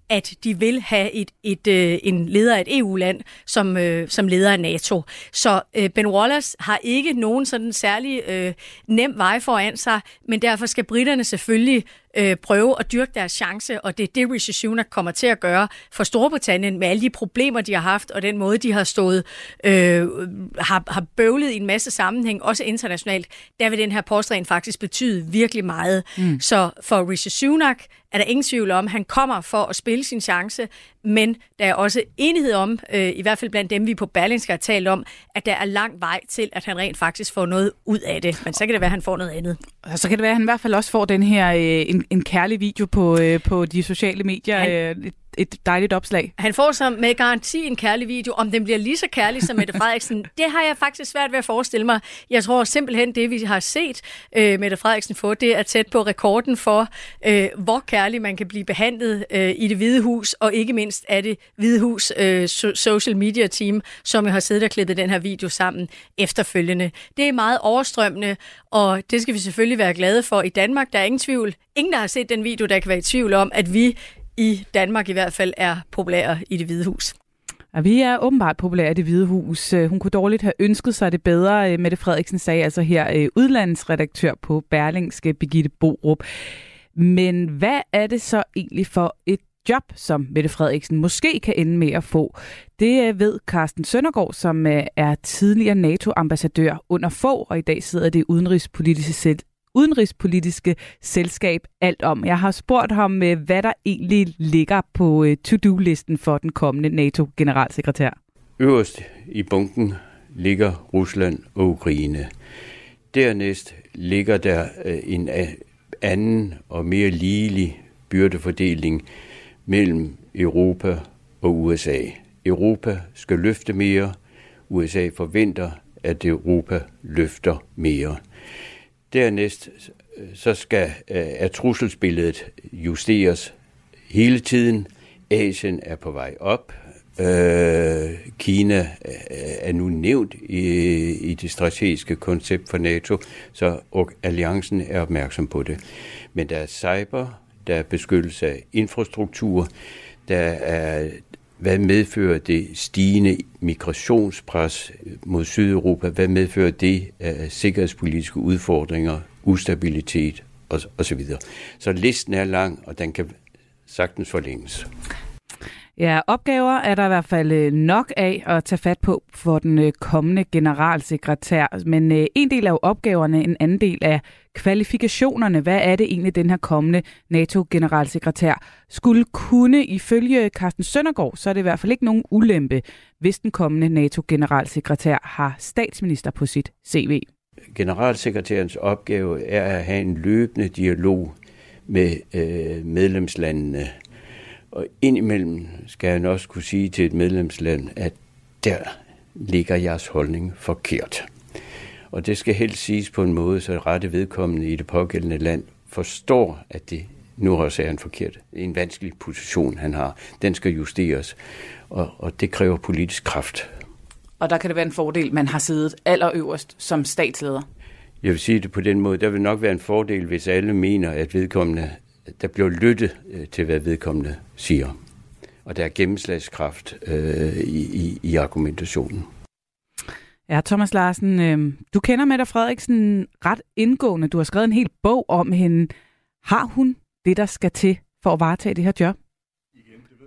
at de vil have et, et, øh, en leder af et EU-land som, øh, som leder af NATO. Så øh, Ben Wallace har ikke nogen sådan særlig øh, nem vej foran sig, men derfor skal britterne selvfølgelig øh, prøve at dyrke deres chance, og det er det, Rishi Sunak kommer til at gøre for Storbritannien med alle de problemer, de har haft, og den måde, de har stået, øh, har, har bøvlet i en masse sammenhæng, også internationalt, der vil den her postregn faktisk betyde virkelig meget. Mm. Så for Rishi Sunak er der ingen tvivl om, han kommer for at spille sin chance, men der er også enighed om, øh, i hvert fald blandt dem, vi på Berlingske har talt om, at der er lang vej til, at han rent faktisk får noget ud af det. Men så kan det være, at han får noget andet. Og så kan det være, at han i hvert fald også får den her øh, en, en kærlig video på, øh, på de sociale medier. Han, øh, et dejligt opslag. Han får så med garanti en kærlig video. Om den bliver lige så kærlig som Mette Frederiksen, det har jeg faktisk svært ved at forestille mig. Jeg tror simpelthen, det vi har set øh, Mette Frederiksen få, det er tæt på rekorden for, øh, hvor kærlig man kan blive behandlet øh, i det hvide hus, og ikke mindst er det hvide hus øh, social media team, som har siddet og klippet den her video sammen efterfølgende. Det er meget overstrømmende, og det skal vi selvfølgelig være glade for i Danmark. Der er ingen tvivl. Ingen, der har set den video, der kan være i tvivl om, at vi i Danmark i hvert fald er populære i det hvide hus. Ja, vi er åbenbart populære i det hvide hus. Øh, hun kunne dårligt have ønsket sig det bedre. Øh, Mette Frederiksen sagde altså her øh, udlandsredaktør på Berlingske, Birgitte Borup. Men hvad er det så egentlig for et job, som Mette Frederiksen måske kan ende med at få. Det ved Carsten Søndergaard, som er tidligere NATO-ambassadør under få, og i dag sidder det udenrigspolitiske udenrigspolitiske selskab alt om. Jeg har spurgt ham, øh, hvad der egentlig ligger på øh, to-do-listen for den kommende NATO-generalsekretær. Øverst i bunken ligger Rusland og Ukraine. Dernæst ligger der øh, en anden og mere ligelig byrdefordeling mellem Europa og USA. Europa skal løfte mere. USA forventer, at Europa løfter mere. Dernæst så skal uh, trusselsbilledet justeres hele tiden. Asien er på vej op. Uh, Kina øh, er nu nævnt i, i det strategiske koncept for NATO, så og alliancen er opmærksom på det. Men der er cyber, der er beskyttelse af infrastruktur, der er hvad medfører det stigende migrationspres mod Sydeuropa? Hvad medfører det af sikkerhedspolitiske udfordringer, ustabilitet osv.? Så listen er lang, og den kan sagtens forlænges. Ja, opgaver er der i hvert fald øh, nok af at tage fat på for den øh, kommende generalsekretær. Men øh, en del af opgaverne, en anden del af kvalifikationerne. Hvad er det egentlig, den her kommende NATO-generalsekretær skulle kunne? Ifølge Carsten Søndergaard, så er det i hvert fald ikke nogen ulempe, hvis den kommende NATO-generalsekretær har statsminister på sit CV. Generalsekretærens opgave er at have en løbende dialog med øh, medlemslandene Og indimellem skal han også kunne sige til et medlemsland, at der ligger jeres holdning forkert. Og det skal helst siges på en måde, så rette vedkommende i det pågældende land forstår, at det nu også er en forkert. En vanskelig position, han har. Den skal justeres, og, og det kræver politisk kraft. Og der kan det være en fordel, man har siddet allerøverst som statsleder. Jeg vil sige det på den måde. Der vil nok være en fordel, hvis alle mener, at vedkommende, der bliver lyttet øh, til, hvad vedkommende siger. Og der er gennemslagskraft øh, i, i, i argumentationen. Ja, Thomas Larsen, øh, du kender Mette Frederiksen ret indgående. Du har skrevet en hel bog om hende. Har hun det, der skal til for at varetage det her job?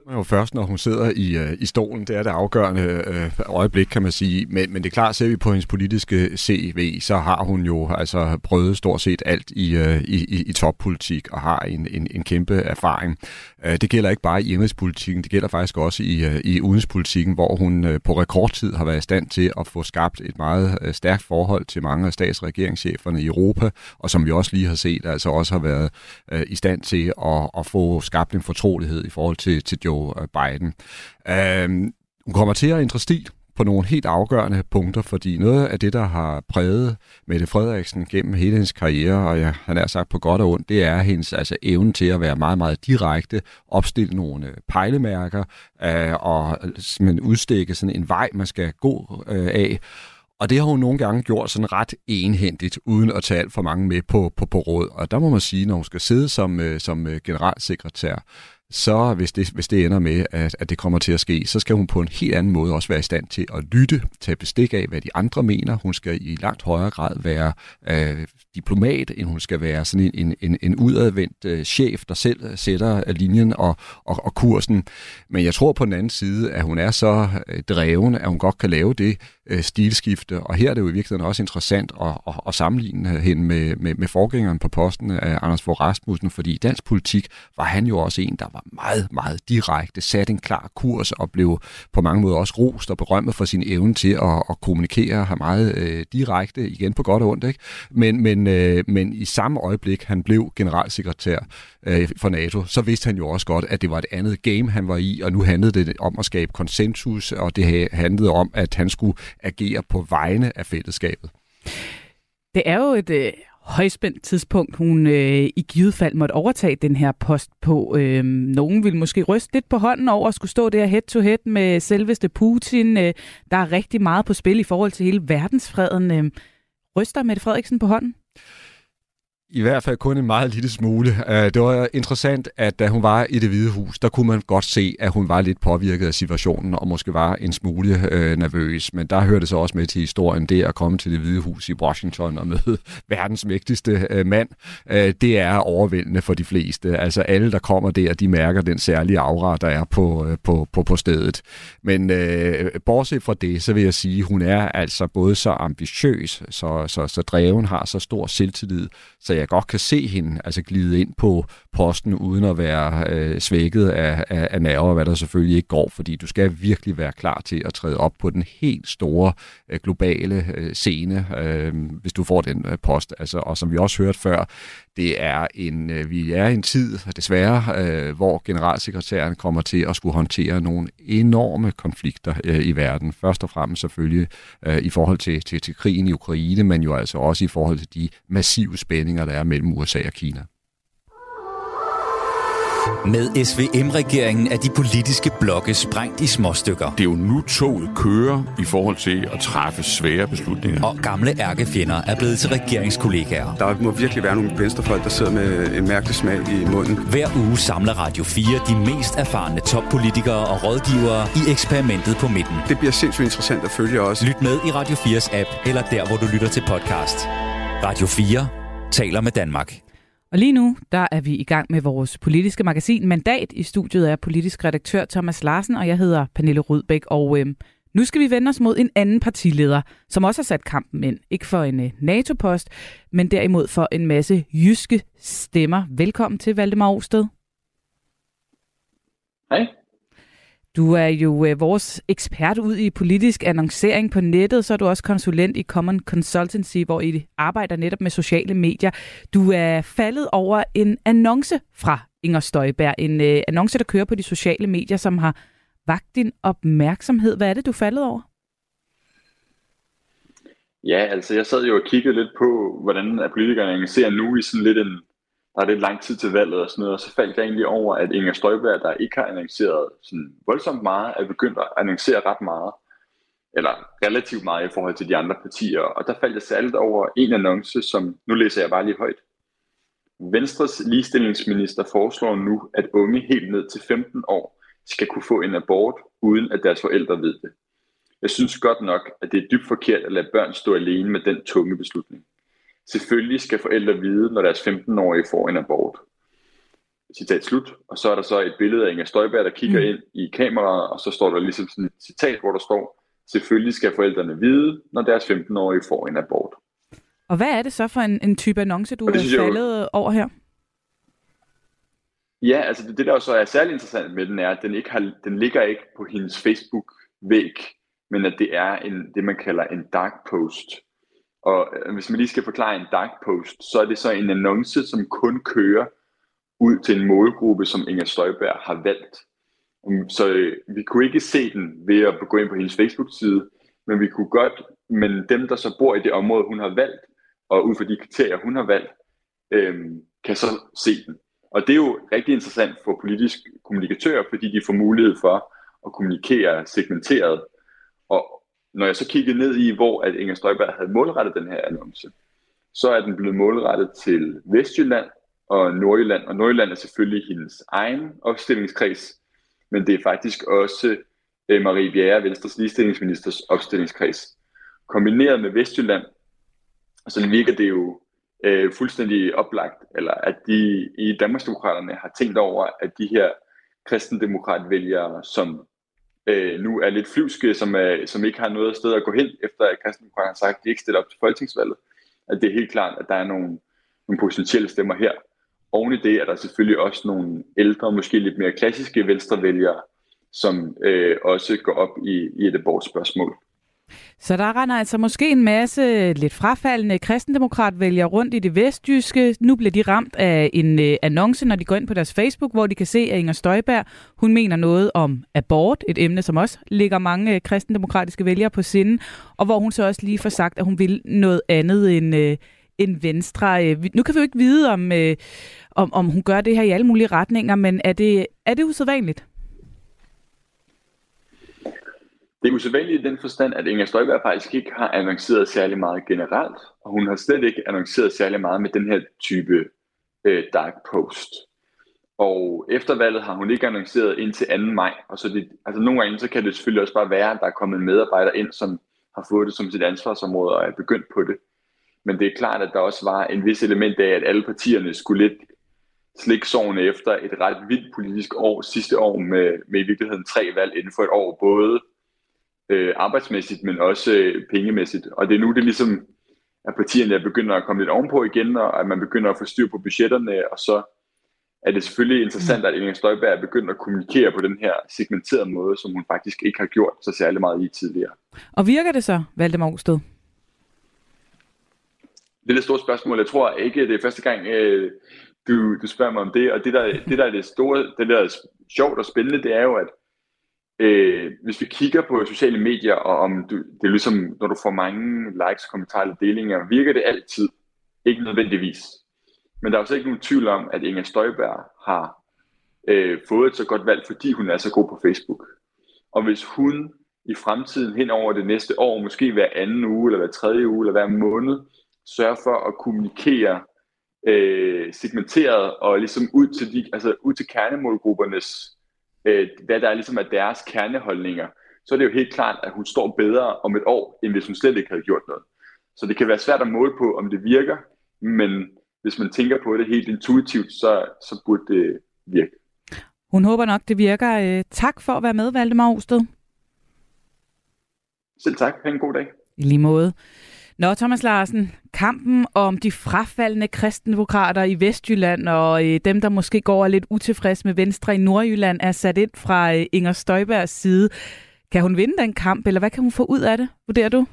Man jo først, når hun sidder i, øh, i stolen. Det er det afgørende øh, øjeblik, kan man sige. Men, men det er klart, ser vi på hendes politiske CV, så har hun jo altså prøvet stort set alt i, øh, i, i toppolitik og har en, en, en kæmpe erfaring. Øh, det gælder ikke bare i indrigspolitikken, det gælder faktisk også i, øh, i udenrigspolitikken, hvor hun øh, på rekordtid har været i stand til at få skabt et meget øh, stærkt forhold til mange af statsregeringscheferne i Europa, og som vi også lige har set, altså også har været øh, i stand til at, at få skabt en fortrolighed i forhold til, til Joe Joe øh, Biden. Øh, hun kommer til at ændre stil på nogle helt afgørende punkter, fordi noget af det, der har præget Mette Frederiksen gennem hele hendes karriere, og ja, han er sagt på godt og ondt, det er hendes altså, evne til at være meget, meget direkte, opstille nogle øh, pejlemærker øh, og øh, simpelthen udstikke sådan en vej, man skal gå øh, af. Og det har hun nogle gange gjort sådan ret enhændigt, uden at tage alt for mange med på, på, på råd. Og der må man sige, når hun skal sidde som, øh, som generalsekretær, så hvis det, hvis det ender med, at, at det kommer til at ske, så skal hun på en helt anden måde også være i stand til at lytte, tage bestik af, hvad de andre mener. Hun skal i langt højere grad være øh, diplomat, end hun skal være sådan en, en, en udadvendt øh, chef, der selv sætter linjen og, og, og kursen. Men jeg tror på den anden side, at hun er så øh, dreven, at hun godt kan lave det øh, stilskifte. Og her er det jo i virkeligheden også interessant at, at, at sammenligne hende med, med, med forgængeren på posten af Anders Fogh Rasmussen, fordi i dansk politik var han jo også en, der var meget, meget direkte, satte en klar kurs og blev på mange måder også rost og berømmet for sin evne til at, at kommunikere her meget øh, direkte, igen på godt og ondt. Ikke? Men, men, øh, men i samme øjeblik, han blev generalsekretær øh, for NATO, så vidste han jo også godt, at det var et andet game, han var i, og nu handlede det om at skabe konsensus, og det handlede om, at han skulle agere på vegne af fællesskabet. Det er jo et øh, højspændt tidspunkt, hun øh, i givet fald måtte overtage den her post på. Øh, nogen vil måske ryste lidt på hånden over at skulle stå der head-to-head med selveste Putin. Øh, der er rigtig meget på spil i forhold til hele verdensfreden. Øh, ryster Mette Frederiksen på hånden? I hvert fald kun en meget lille smule. Øh, det var interessant, at da hun var i det hvide hus, der kunne man godt se, at hun var lidt påvirket af situationen, og måske var en smule øh, nervøs. Men der hørte så også med til historien, det at komme til det hvide hus i Washington og møde verdens mægtigste øh, mand. Øh, det er overvældende for de fleste. Altså alle, der kommer der, de mærker den særlige aura, der er på, øh, på, på, på stedet. Men øh, bortset fra det, så vil jeg sige, hun er altså både så ambitiøs, så, så, så dreven, har så stor selvtillid, så jeg godt kan se hende altså glide ind på posten uden at være øh, svækket af, af, af nerver, hvad der selvfølgelig ikke går, fordi du skal virkelig være klar til at træde op på den helt store øh, globale øh, scene, øh, hvis du får den øh, post. Altså, og som vi også hørte før, det er en, øh, vi er i en tid, desværre, øh, hvor generalsekretæren kommer til at skulle håndtere nogle enorme konflikter øh, i verden. Først og fremmest selvfølgelig øh, i forhold til, til, til krigen i Ukraine, men jo altså også i forhold til de massive spændinger, der er mellem USA og Kina. Med SVM-regeringen er de politiske blokke sprængt i småstykker. Det er jo nu toget kører i forhold til at træffe svære beslutninger. Og gamle ærkefjender er blevet til regeringskollegaer. Der må virkelig være nogle venstrefolk, der sidder med en mærkelig smag i munden. Hver uge samler Radio 4 de mest erfarne toppolitikere og rådgivere i eksperimentet på midten. Det bliver sindssygt interessant at følge også. Lyt med i Radio 4's app, eller der, hvor du lytter til podcast. Radio 4 taler med Danmark. Og lige nu, der er vi i gang med vores politiske magasin Mandat. I studiet er politisk redaktør Thomas Larsen, og jeg hedder Pernille Rudbæk. Og øh, nu skal vi vende os mod en anden partileder, som også har sat kampen ind. Ikke for en øh, NATO-post, men derimod for en masse jyske stemmer. Velkommen til Valdemar Osted. Hej. Du er jo øh, vores ekspert ud i politisk annoncering på nettet, så er du også konsulent i Common Consultancy, hvor I arbejder netop med sociale medier. Du er faldet over en annonce fra Inger Støjberg. En øh, annonce, der kører på de sociale medier, som har vagt din opmærksomhed. Hvad er det, du faldet over? Ja, altså jeg sad jo og kiggede lidt på, hvordan politikerne ser nu i sådan lidt en, der er lidt lang tid til valget og sådan noget, og så faldt jeg egentlig over, at Inger Støjberg, der ikke har annonceret sådan voldsomt meget, er begyndt at annoncere ret meget, eller relativt meget i forhold til de andre partier, og der faldt jeg særligt over en annonce, som, nu læser jeg bare lige højt. Venstres ligestillingsminister foreslår nu, at unge helt ned til 15 år skal kunne få en abort, uden at deres forældre ved det. Jeg synes godt nok, at det er dybt forkert at lade børn stå alene med den tunge beslutning. Selvfølgelig skal forældre vide, når deres 15-årige får en abort. Citat slut. Og så er der så et billede af Inger Støjberg, der kigger mm. ind i kameraet, og så står der ligesom sådan et citat, hvor der står, selvfølgelig skal forældrene vide, når deres 15-årige får en abort. Og hvad er det så for en, en type annonce, du har faldet jo... over her? Ja, altså det, det der så er særlig interessant med den er, at den, ikke har, den ligger ikke på hendes Facebook-væg, men at det er en, det, man kalder en dark post. Og øh, hvis man lige skal forklare en dark post, så er det så en annonce, som kun kører ud til en målgruppe, som Inger Støjberg har valgt. Um, så øh, vi kunne ikke se den ved at gå ind på hendes Facebook-side, men vi kunne godt, men dem, der så bor i det område, hun har valgt, og ud fra de kriterier, hun har valgt, øh, kan så se den. Og det er jo rigtig interessant for politiske kommunikatører, fordi de får mulighed for at kommunikere segmenteret. Og når jeg så kiggede ned i, hvor at Inger Støjberg havde målrettet den her annonce, så er den blevet målrettet til Vestjylland og Nordjylland. Og Nordjylland er selvfølgelig hendes egen opstillingskreds, men det er faktisk også øh, Marie Bjerre, Venstres ligestillingsministers opstillingskreds. Kombineret med Vestjylland, så virker det jo øh, fuldstændig oplagt, eller at de i Danmarksdemokraterne har tænkt over, at de her kristendemokratvælgere, som øh, nu er lidt flyvske, som, er, som ikke har noget sted at gå hen, efter at kristendemokraterne har sagt, at de ikke stiller op til folketingsvalget, at det er helt klart, at der er nogle, nogle potentielle stemmer her. Oven i det er der selvfølgelig også nogle ældre, måske lidt mere klassiske venstrevælgere, som øh, også går op i, i et abortspørgsmål. Så der render altså måske en masse lidt frafaldende kristendemokratvælgere rundt i det vestjyske. Nu bliver de ramt af en øh, annonce, når de går ind på deres Facebook, hvor de kan se, at Inger Støjberg hun mener noget om abort, et emne, som også ligger mange øh, kristendemokratiske vælgere på sinde, og hvor hun så også lige får sagt, at hun vil noget andet end, øh, end Venstre. Øh, nu kan vi jo ikke vide, om, øh, om, om hun gør det her i alle mulige retninger, men er det, er det usædvanligt? Det er usædvanligt i den forstand, at Inger Støjberg faktisk ikke har annonceret særlig meget generelt, og hun har slet ikke annonceret særlig meget med den her type øh, dark post. Og efter valget har hun ikke annonceret indtil 2. maj, og så det, altså nogle gange så kan det selvfølgelig også bare være, at der er kommet en medarbejder ind, som har fået det som sit ansvarsområde og er begyndt på det. Men det er klart, at der også var en vis element af, at alle partierne skulle lidt slikke sårene efter et ret vildt politisk år sidste år med, med i virkeligheden tre valg inden for et år, både øh, arbejdsmæssigt, men også øh, pengemæssigt. Og det er nu, det ligesom, at partierne begynder at komme lidt ovenpå igen, og at man begynder at få styr på budgetterne, og så er det selvfølgelig interessant, at Inger Støjberg er begyndt at kommunikere på den her segmenterede måde, som hun faktisk ikke har gjort så særlig meget i tidligere. Og virker det så, Valdemar Osted? Det er det store spørgsmål. Jeg tror ikke, det er første gang, øh, du, du spørger mig om det. Og det der, det der er det store, det der er sjovt og spændende, det er jo, at øh, hvis vi kigger på sociale medier, og om du, det er ligesom, når du får mange likes, kommentarer eller delinger, virker det altid. Ikke nødvendigvis. Men der er også ikke nogen tvivl om, at Inger Støjberg har øh, fået et så godt valg, fordi hun er så god på Facebook. Og hvis hun i fremtiden hen over det næste år, måske hver anden uge, eller hver tredje uge, eller hver måned, sørger for at kommunikere øh, segmenteret og ligesom ud til, de, altså ud til kernemålgruppernes øh, hvad der er ligesom er deres kerneholdninger, så er det jo helt klart, at hun står bedre om et år, end hvis hun slet ikke havde gjort noget. Så det kan være svært at måle på, om det virker, men hvis man tænker på det helt intuitivt, så, så burde det virke. Hun håber nok, det virker. Øh, tak for at være med, Valdemar Osted. Selv tak. Ha' en god dag. I lige måde. Nå, Thomas Larsen, kampen om de frafaldende kristendemokrater i Vestjylland og øh, dem, der måske går lidt utilfreds med Venstre i Nordjylland, er sat ind fra øh, Inger Støjbergs side. Kan hun vinde den kamp, eller hvad kan hun få ud af det, vurderer du?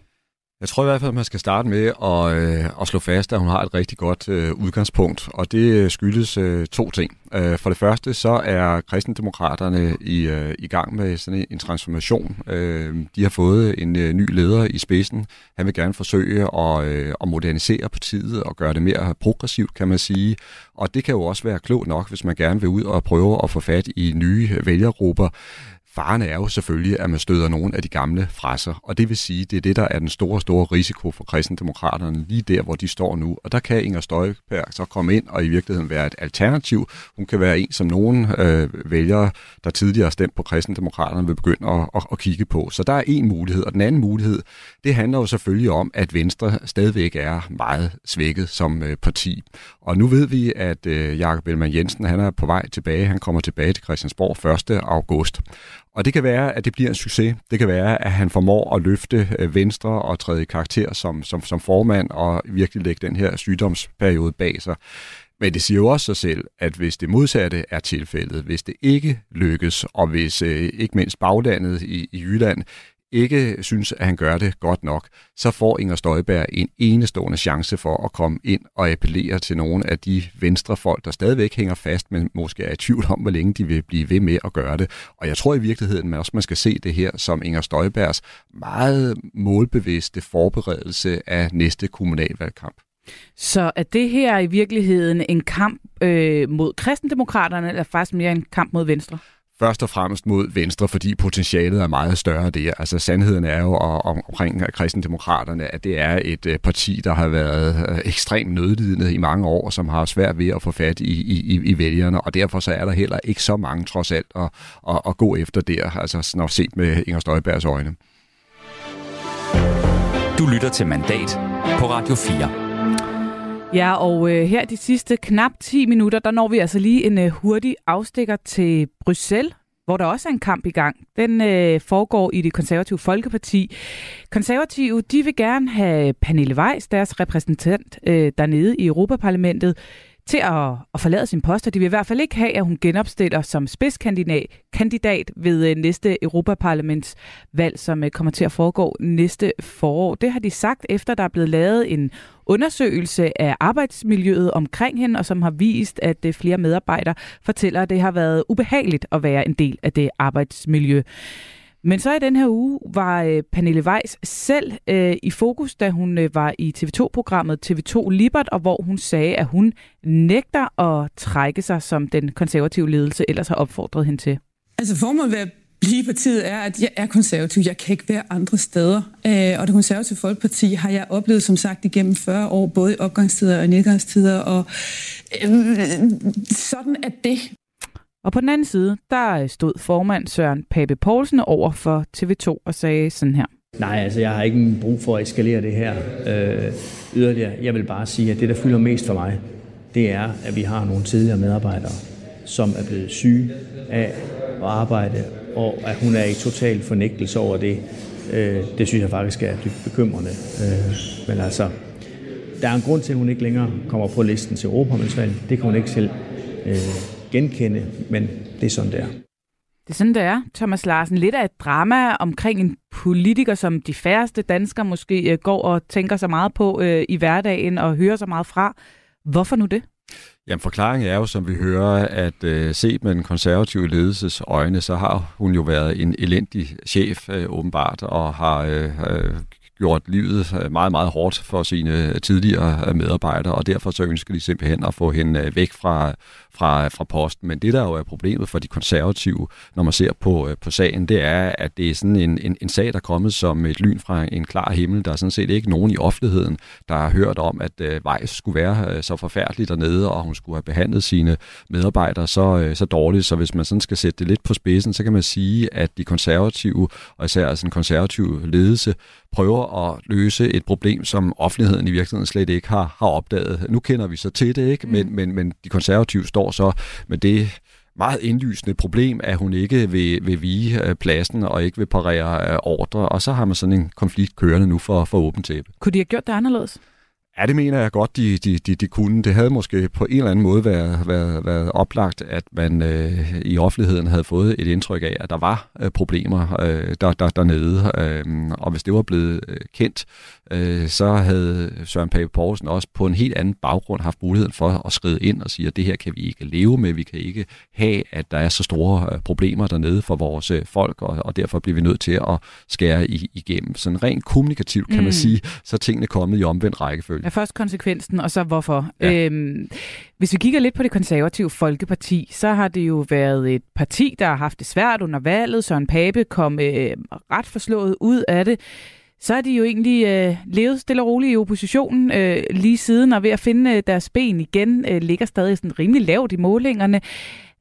Jeg tror i hvert fald, at man skal starte med at, øh, at slå fast, at hun har et rigtig godt øh, udgangspunkt, og det øh, skyldes øh, to ting. Øh, for det første, så er kristendemokraterne i, øh, i gang med sådan en, en transformation. Øh, de har fået en øh, ny leder i spidsen. Han vil gerne forsøge at, øh, at modernisere partiet og gøre det mere progressivt, kan man sige. Og det kan jo også være klogt nok, hvis man gerne vil ud og prøve at få fat i nye vælgergrupper. Faren er jo selvfølgelig, at man støder nogle af de gamle fra sig, og det vil sige, det er det, der er den store, store risiko for kristendemokraterne, lige der, hvor de står nu. Og der kan Inger Støjberg så komme ind og i virkeligheden være et alternativ. Hun kan være en, som nogen øh, vælgere, der tidligere har stemt på kristendemokraterne, vil begynde at, at, at kigge på. Så der er en mulighed, og den anden mulighed, det handler jo selvfølgelig om, at Venstre stadigvæk er meget svækket som øh, parti. Og nu ved vi, at øh, Jakob Ellemann Jensen, han er på vej tilbage. Han kommer tilbage til Christiansborg 1. august. Og det kan være, at det bliver en succes. Det kan være, at han formår at løfte øh, Venstre og træde i karakter som, som, som formand og virkelig lægge den her sygdomsperiode bag sig. Men det siger jo også sig selv, at hvis det modsatte er tilfældet, hvis det ikke lykkes, og hvis øh, ikke mindst baglandet i, i Jylland ikke synes, at han gør det godt nok, så får Inger Støjberg en enestående chance for at komme ind og appellere til nogle af de venstrefolk, der stadigvæk hænger fast, men måske er i tvivl om, hvor længe de vil blive ved med at gøre det. Og jeg tror i virkeligheden, at også man skal se det her som Inger Støjbergs meget målbevidste forberedelse af næste kommunalvalgkamp. Så er det her i virkeligheden en kamp øh, mod kristendemokraterne, eller faktisk mere en kamp mod Venstre? Først og fremmest mod Venstre, fordi potentialet er meget større der. Altså sandheden er jo og, omkring kristendemokraterne, at det er et øh, parti, der har været øh, ekstremt nødlidende i mange år, som har svært ved at få fat i, i, i vælgerne, og derfor så er der heller ikke så mange trods alt at, at, at gå efter der, altså når set med Inger Støjbergs øjne. Du lytter til Mandat på Radio 4. Ja, og øh, her de sidste knap 10 minutter, der når vi altså lige en øh, hurtig afstikker til Bruxelles, hvor der også er en kamp i gang. Den øh, foregår i det konservative Folkeparti. Konservative, de vil gerne have Pernille Weiss, deres repræsentant øh, dernede i Europaparlamentet, til at, at forlade sin post, og de vil i hvert fald ikke have, at hun genopstiller som spidskandidat kandidat ved øh, næste Europaparlamentsvalg, som øh, kommer til at foregå næste forår. Det har de sagt, efter der er blevet lavet en undersøgelse af arbejdsmiljøet omkring hende, og som har vist, at øh, flere medarbejdere fortæller, at det har været ubehageligt at være en del af det arbejdsmiljø. Men så i den her uge var øh, Pernille Weiss selv øh, i fokus, da hun øh, var i TV2-programmet TV2 Libert, og hvor hun sagde, at hun nægter at trække sig, som den konservative ledelse ellers har opfordret hende til. Altså formålet ved at blive partiet er, at jeg er konservativ. Jeg kan ikke være andre steder. Øh, og det konservative Folkeparti har jeg oplevet, som sagt, igennem 40 år, både i opgangstider og nedgangstider. Og øh, sådan er det. Og på den anden side, der stod formand Søren Pape Poulsen over for TV2 og sagde sådan her. Nej, altså jeg har ikke brug for at eskalere det her øh, yderligere. Jeg vil bare sige, at det, der fylder mest for mig, det er, at vi har nogle tidligere medarbejdere, som er blevet syge af at arbejde, og at hun er i total fornægtelse over det. Øh, det synes jeg faktisk er dybt bekymrende. Øh, men altså, der er en grund til, at hun ikke længere kommer på listen til Europaparlamentsvalget. Det kan hun ikke selv øh, genkende, men det er sådan, det er. Det er sådan, det er, Thomas Larsen. Lidt af et drama omkring en politiker, som de færreste danskere måske øh, går og tænker så meget på øh, i hverdagen og hører så meget fra. Hvorfor nu det? Jamen forklaringen er jo, som vi hører, at øh, set med den konservative ledelses øjne, så har hun jo været en elendig chef øh, åbenbart, og har øh, øh gjort livet øh, meget, meget hårdt for sine øh, tidligere øh, medarbejdere, og derfor så ønsker de simpelthen at få hende væk fra, fra, fra posten. Men det, der jo er problemet for de konservative, når man ser på, på sagen, det er, at det er sådan en, en, en sag, der er kommet som et lyn fra en klar himmel. Der er sådan set ikke nogen i offentligheden, der har hørt om, at uh, Weiss skulle være så forfærdelig dernede, og hun skulle have behandlet sine medarbejdere så, så dårligt. Så hvis man sådan skal sætte det lidt på spidsen, så kan man sige, at de konservative, og især altså den konservative ledelse, prøver at løse et problem, som offentligheden i virkeligheden slet ikke har, har opdaget. Nu kender vi så til det, ikke? Men, mm. men, men de konservative står så med det meget indlysende problem, at hun ikke vil, vil vige øh, pladsen og ikke vil parere øh, ordre, og så har man sådan en konflikt kørende nu for, for åbent tæppe. Kunne de have gjort det anderledes? Ja, det mener jeg godt, de, de, de, de kunne. Det havde måske på en eller anden måde været, været, været oplagt, at man øh, i offentligheden havde fået et indtryk af, at der var øh, problemer øh, der, der, dernede. Øh, og hvis det var blevet øh, kendt, øh, så havde Søren Pape Poulsen også på en helt anden baggrund haft muligheden for at skride ind og sige, at det her kan vi ikke leve med. Vi kan ikke have, at der er så store øh, problemer dernede for vores øh, folk, og, og derfor bliver vi nødt til at skære i, igennem. Sådan rent kommunikativt kan mm. man sige, så er tingene kommet i omvendt rækkefølge. Ja, først konsekvensen, og så hvorfor. Ja. Øhm, hvis vi kigger lidt på det konservative Folkeparti, så har det jo været et parti, der har haft det svært under valget. Søren Pape kom øh, ret forslået ud af det. Så er de jo egentlig øh, levet stille og roligt i oppositionen øh, lige siden, og ved at finde øh, deres ben igen, øh, ligger stadig sådan rimelig lavt i målingerne.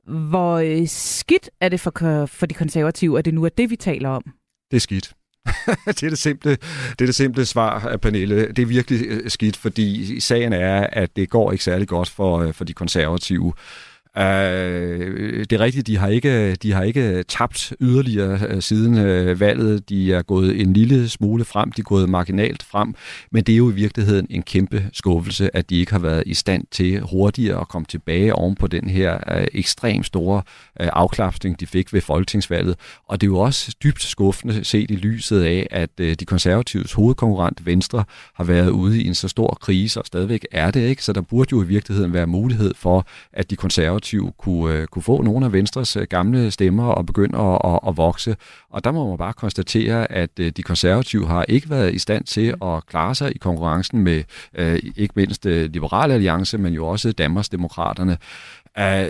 Hvor øh, skidt er det for, for de konservative, at det nu er det, vi taler om? Det er skidt. det, er det, simple, det er det simple svar, øh, Pernille. Det er virkelig øh, skidt, fordi sagen er, at det går ikke særlig godt for, øh, for de konservative. Øh, det er rigtigt, de har ikke, de har ikke tabt yderligere øh, siden øh, valget. De er gået en lille smule frem, de er gået marginalt frem, men det er jo i virkeligheden en kæmpe skuffelse, at de ikke har været i stand til hurtigere at komme tilbage oven på den her øh, ekstremt store øh, afklapsning, de fik ved folketingsvalget. Og det er jo også dybt skuffende set i lyset af, at øh, de konservatives hovedkonkurrent Venstre har været ude i en så stor krise, og stadigvæk er det ikke, så der burde jo i virkeligheden være mulighed for, at de konservative konservative kunne, øh, kunne få nogle af Venstres øh, gamle stemmer og begynde at, at, at vokse. Og der må man bare konstatere, at øh, de konservative har ikke været i stand til at klare sig i konkurrencen med ikke mindst Liberale Alliance, men jo også Danmarks Demokraterne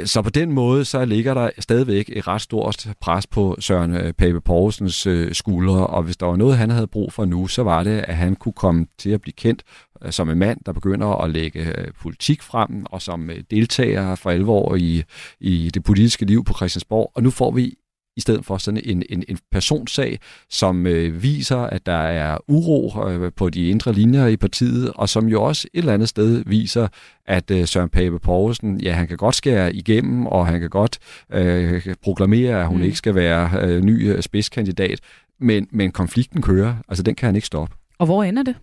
så på den måde, så ligger der stadigvæk et ret stort pres på Søren øh, Pape Poulsens øh, skuldre, og hvis der var noget, han havde brug for nu, så var det, at han kunne komme til at blive kendt øh, som en mand, der begynder at lægge politik frem, og som deltager for alvor i, i det politiske liv på Christiansborg. Og nu får vi i stedet for sådan en, en, en personsag, som øh, viser, at der er uro øh, på de indre linjer i partiet, og som jo også et eller andet sted viser, at øh, Søren Pape Poulsen, ja, han kan godt skære igennem, og han kan godt øh, proklamere, at hun mm. ikke skal være øh, ny øh, spidskandidat, men, men konflikten kører, altså den kan han ikke stoppe. Og hvor ender det?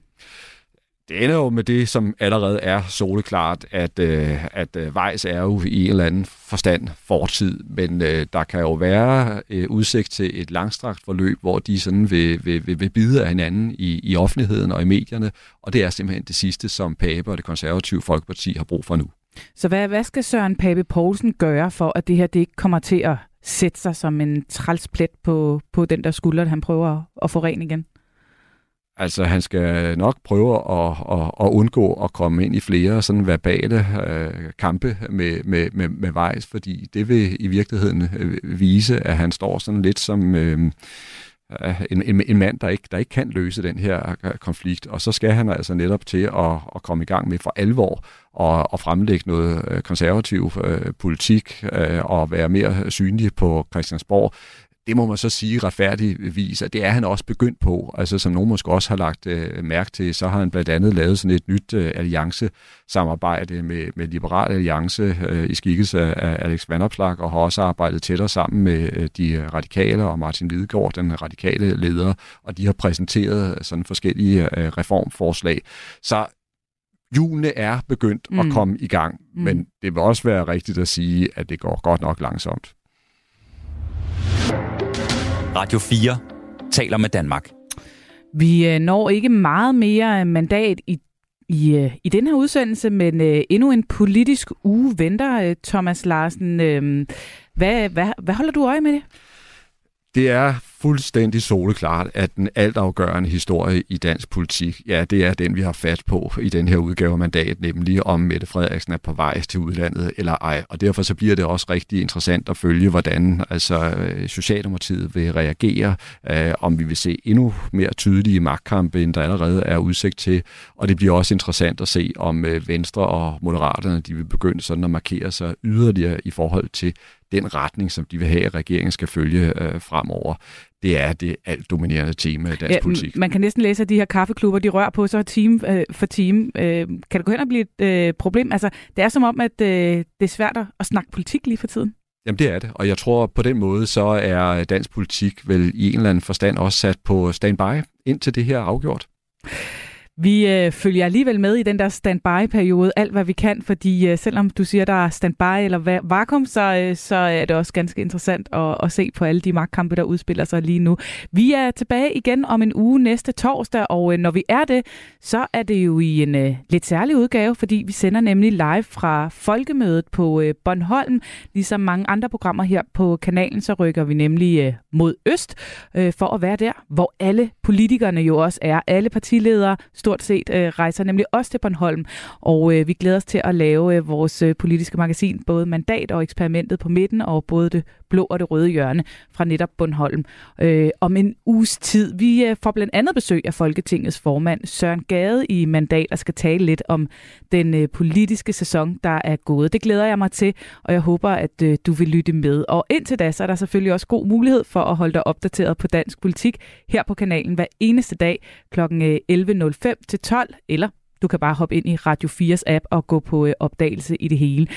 Det ender jo med det, som allerede er soleklart, at, øh, at øh, Vejs er jo i en eller anden forstand fortid, men øh, der kan jo være øh, udsigt til et langstrakt forløb, hvor de sådan vil, vil, vil, vil bide af hinanden i, i offentligheden og i medierne, og det er simpelthen det sidste, som Pape og det konservative Folkeparti har brug for nu. Så hvad, hvad skal Søren Pape Poulsen gøre for, at det her det ikke kommer til at sætte sig som en trælsplet på, på den der skulder, han prøver at få ren igen? Altså, han skal nok prøve at, at, at undgå at komme ind i flere sådan verbale øh, kampe med, med, med, med Vejs, fordi det vil i virkeligheden øh, vise, at han står sådan lidt som øh, øh, en, en, en mand, der ikke, der ikke kan løse den her øh, konflikt. Og så skal han altså netop til at, at komme i gang med for alvor og, og fremlægge noget konservativ øh, politik øh, og være mere synlig på Christiansborg det må man så sige retfærdigvis, at det er han også begyndt på. Altså som nogen måske også har lagt øh, mærke til, så har han blandt andet lavet sådan et nyt øh, alliancesamarbejde med, med Liberal Alliance øh, i skikkelse af Alex Vanopslag, og har også arbejdet tættere sammen med øh, de radikale og Martin Lidegaard, den radikale leder, og de har præsenteret sådan forskellige øh, reformforslag. Så julene er begyndt mm. at komme i gang, mm. men det vil også være rigtigt at sige, at det går godt nok langsomt. Radio 4 taler med Danmark. Vi øh, når ikke meget mere mandat i i, øh, i den her udsendelse, men øh, endnu en politisk uge venter, øh, Thomas Larsen. Øhm, hvad, hvad, hvad holder du øje med det? Det er fuldstændig soleklart, at den altafgørende historie i dansk politik, ja, det er den, vi har fat på i den her udgave af mandat, nemlig om Mette Frederiksen er på vej til udlandet eller ej. Og derfor så bliver det også rigtig interessant at følge, hvordan altså, øh, Socialdemokratiet vil reagere, øh, om vi vil se endnu mere tydelige magtkampe, end der allerede er udsigt til. Og det bliver også interessant at se, om øh, Venstre og Moderaterne de vil begynde sådan at markere sig yderligere i forhold til den retning, som de vil have, at regeringen skal følge øh, fremover det er det alt dominerende tema i dansk ja, politik. Man kan næsten læse, at de her kaffeklubber, de rører på sig time øh, for time. Øh, kan det gå hen og blive et øh, problem? Altså, det er som om, at øh, det er svært at snakke politik lige for tiden. Jamen det er det, og jeg tror på den måde, så er dansk politik vel i en eller anden forstand også sat på standby, indtil det her er afgjort. Vi øh, følger alligevel med i den der standby-periode, alt hvad vi kan, fordi øh, selvom du siger, der er standby eller vakuum, så, øh, så er det også ganske interessant at, at se på alle de magtkampe, der udspiller sig lige nu. Vi er tilbage igen om en uge næste torsdag, og øh, når vi er det, så er det jo i en øh, lidt særlig udgave, fordi vi sender nemlig live fra Folkemødet på øh, Bornholm. Ligesom mange andre programmer her på kanalen, så rykker vi nemlig øh, mod øst øh, for at være der, hvor alle politikerne jo også er. Alle partiledere stort set øh, rejser nemlig også til Bornholm, og øh, vi glæder os til at lave øh, vores øh, politiske magasin, både Mandat og Eksperimentet på midten, og både det blå og det røde hjørne fra netop Bornholm øh, om en uges tid. Vi øh, får blandt andet besøg af Folketingets formand Søren Gade i Mandat og skal tale lidt om den øh, politiske sæson, der er gået. Det glæder jeg mig til, og jeg håber, at øh, du vil lytte med. Og indtil da, så er der selvfølgelig også god mulighed for at holde dig opdateret på dansk politik her på kanalen hver eneste dag kl. 11.05 øh, til 12, eller du kan bare hoppe ind i Radio 4's app og gå på øh, opdagelse i det hele.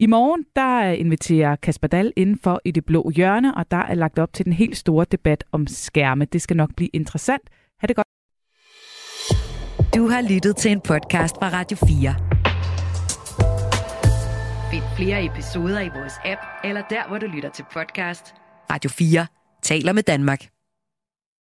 I morgen der inviterer Kasper Dahl indenfor i det blå hjørne, og der er lagt op til den helt store debat om skærme. Det skal nok blive interessant. Ha' det godt. Du har lyttet til en podcast fra Radio 4. Find flere episoder i vores app, eller der, hvor du lytter til podcast. Radio 4 taler med Danmark.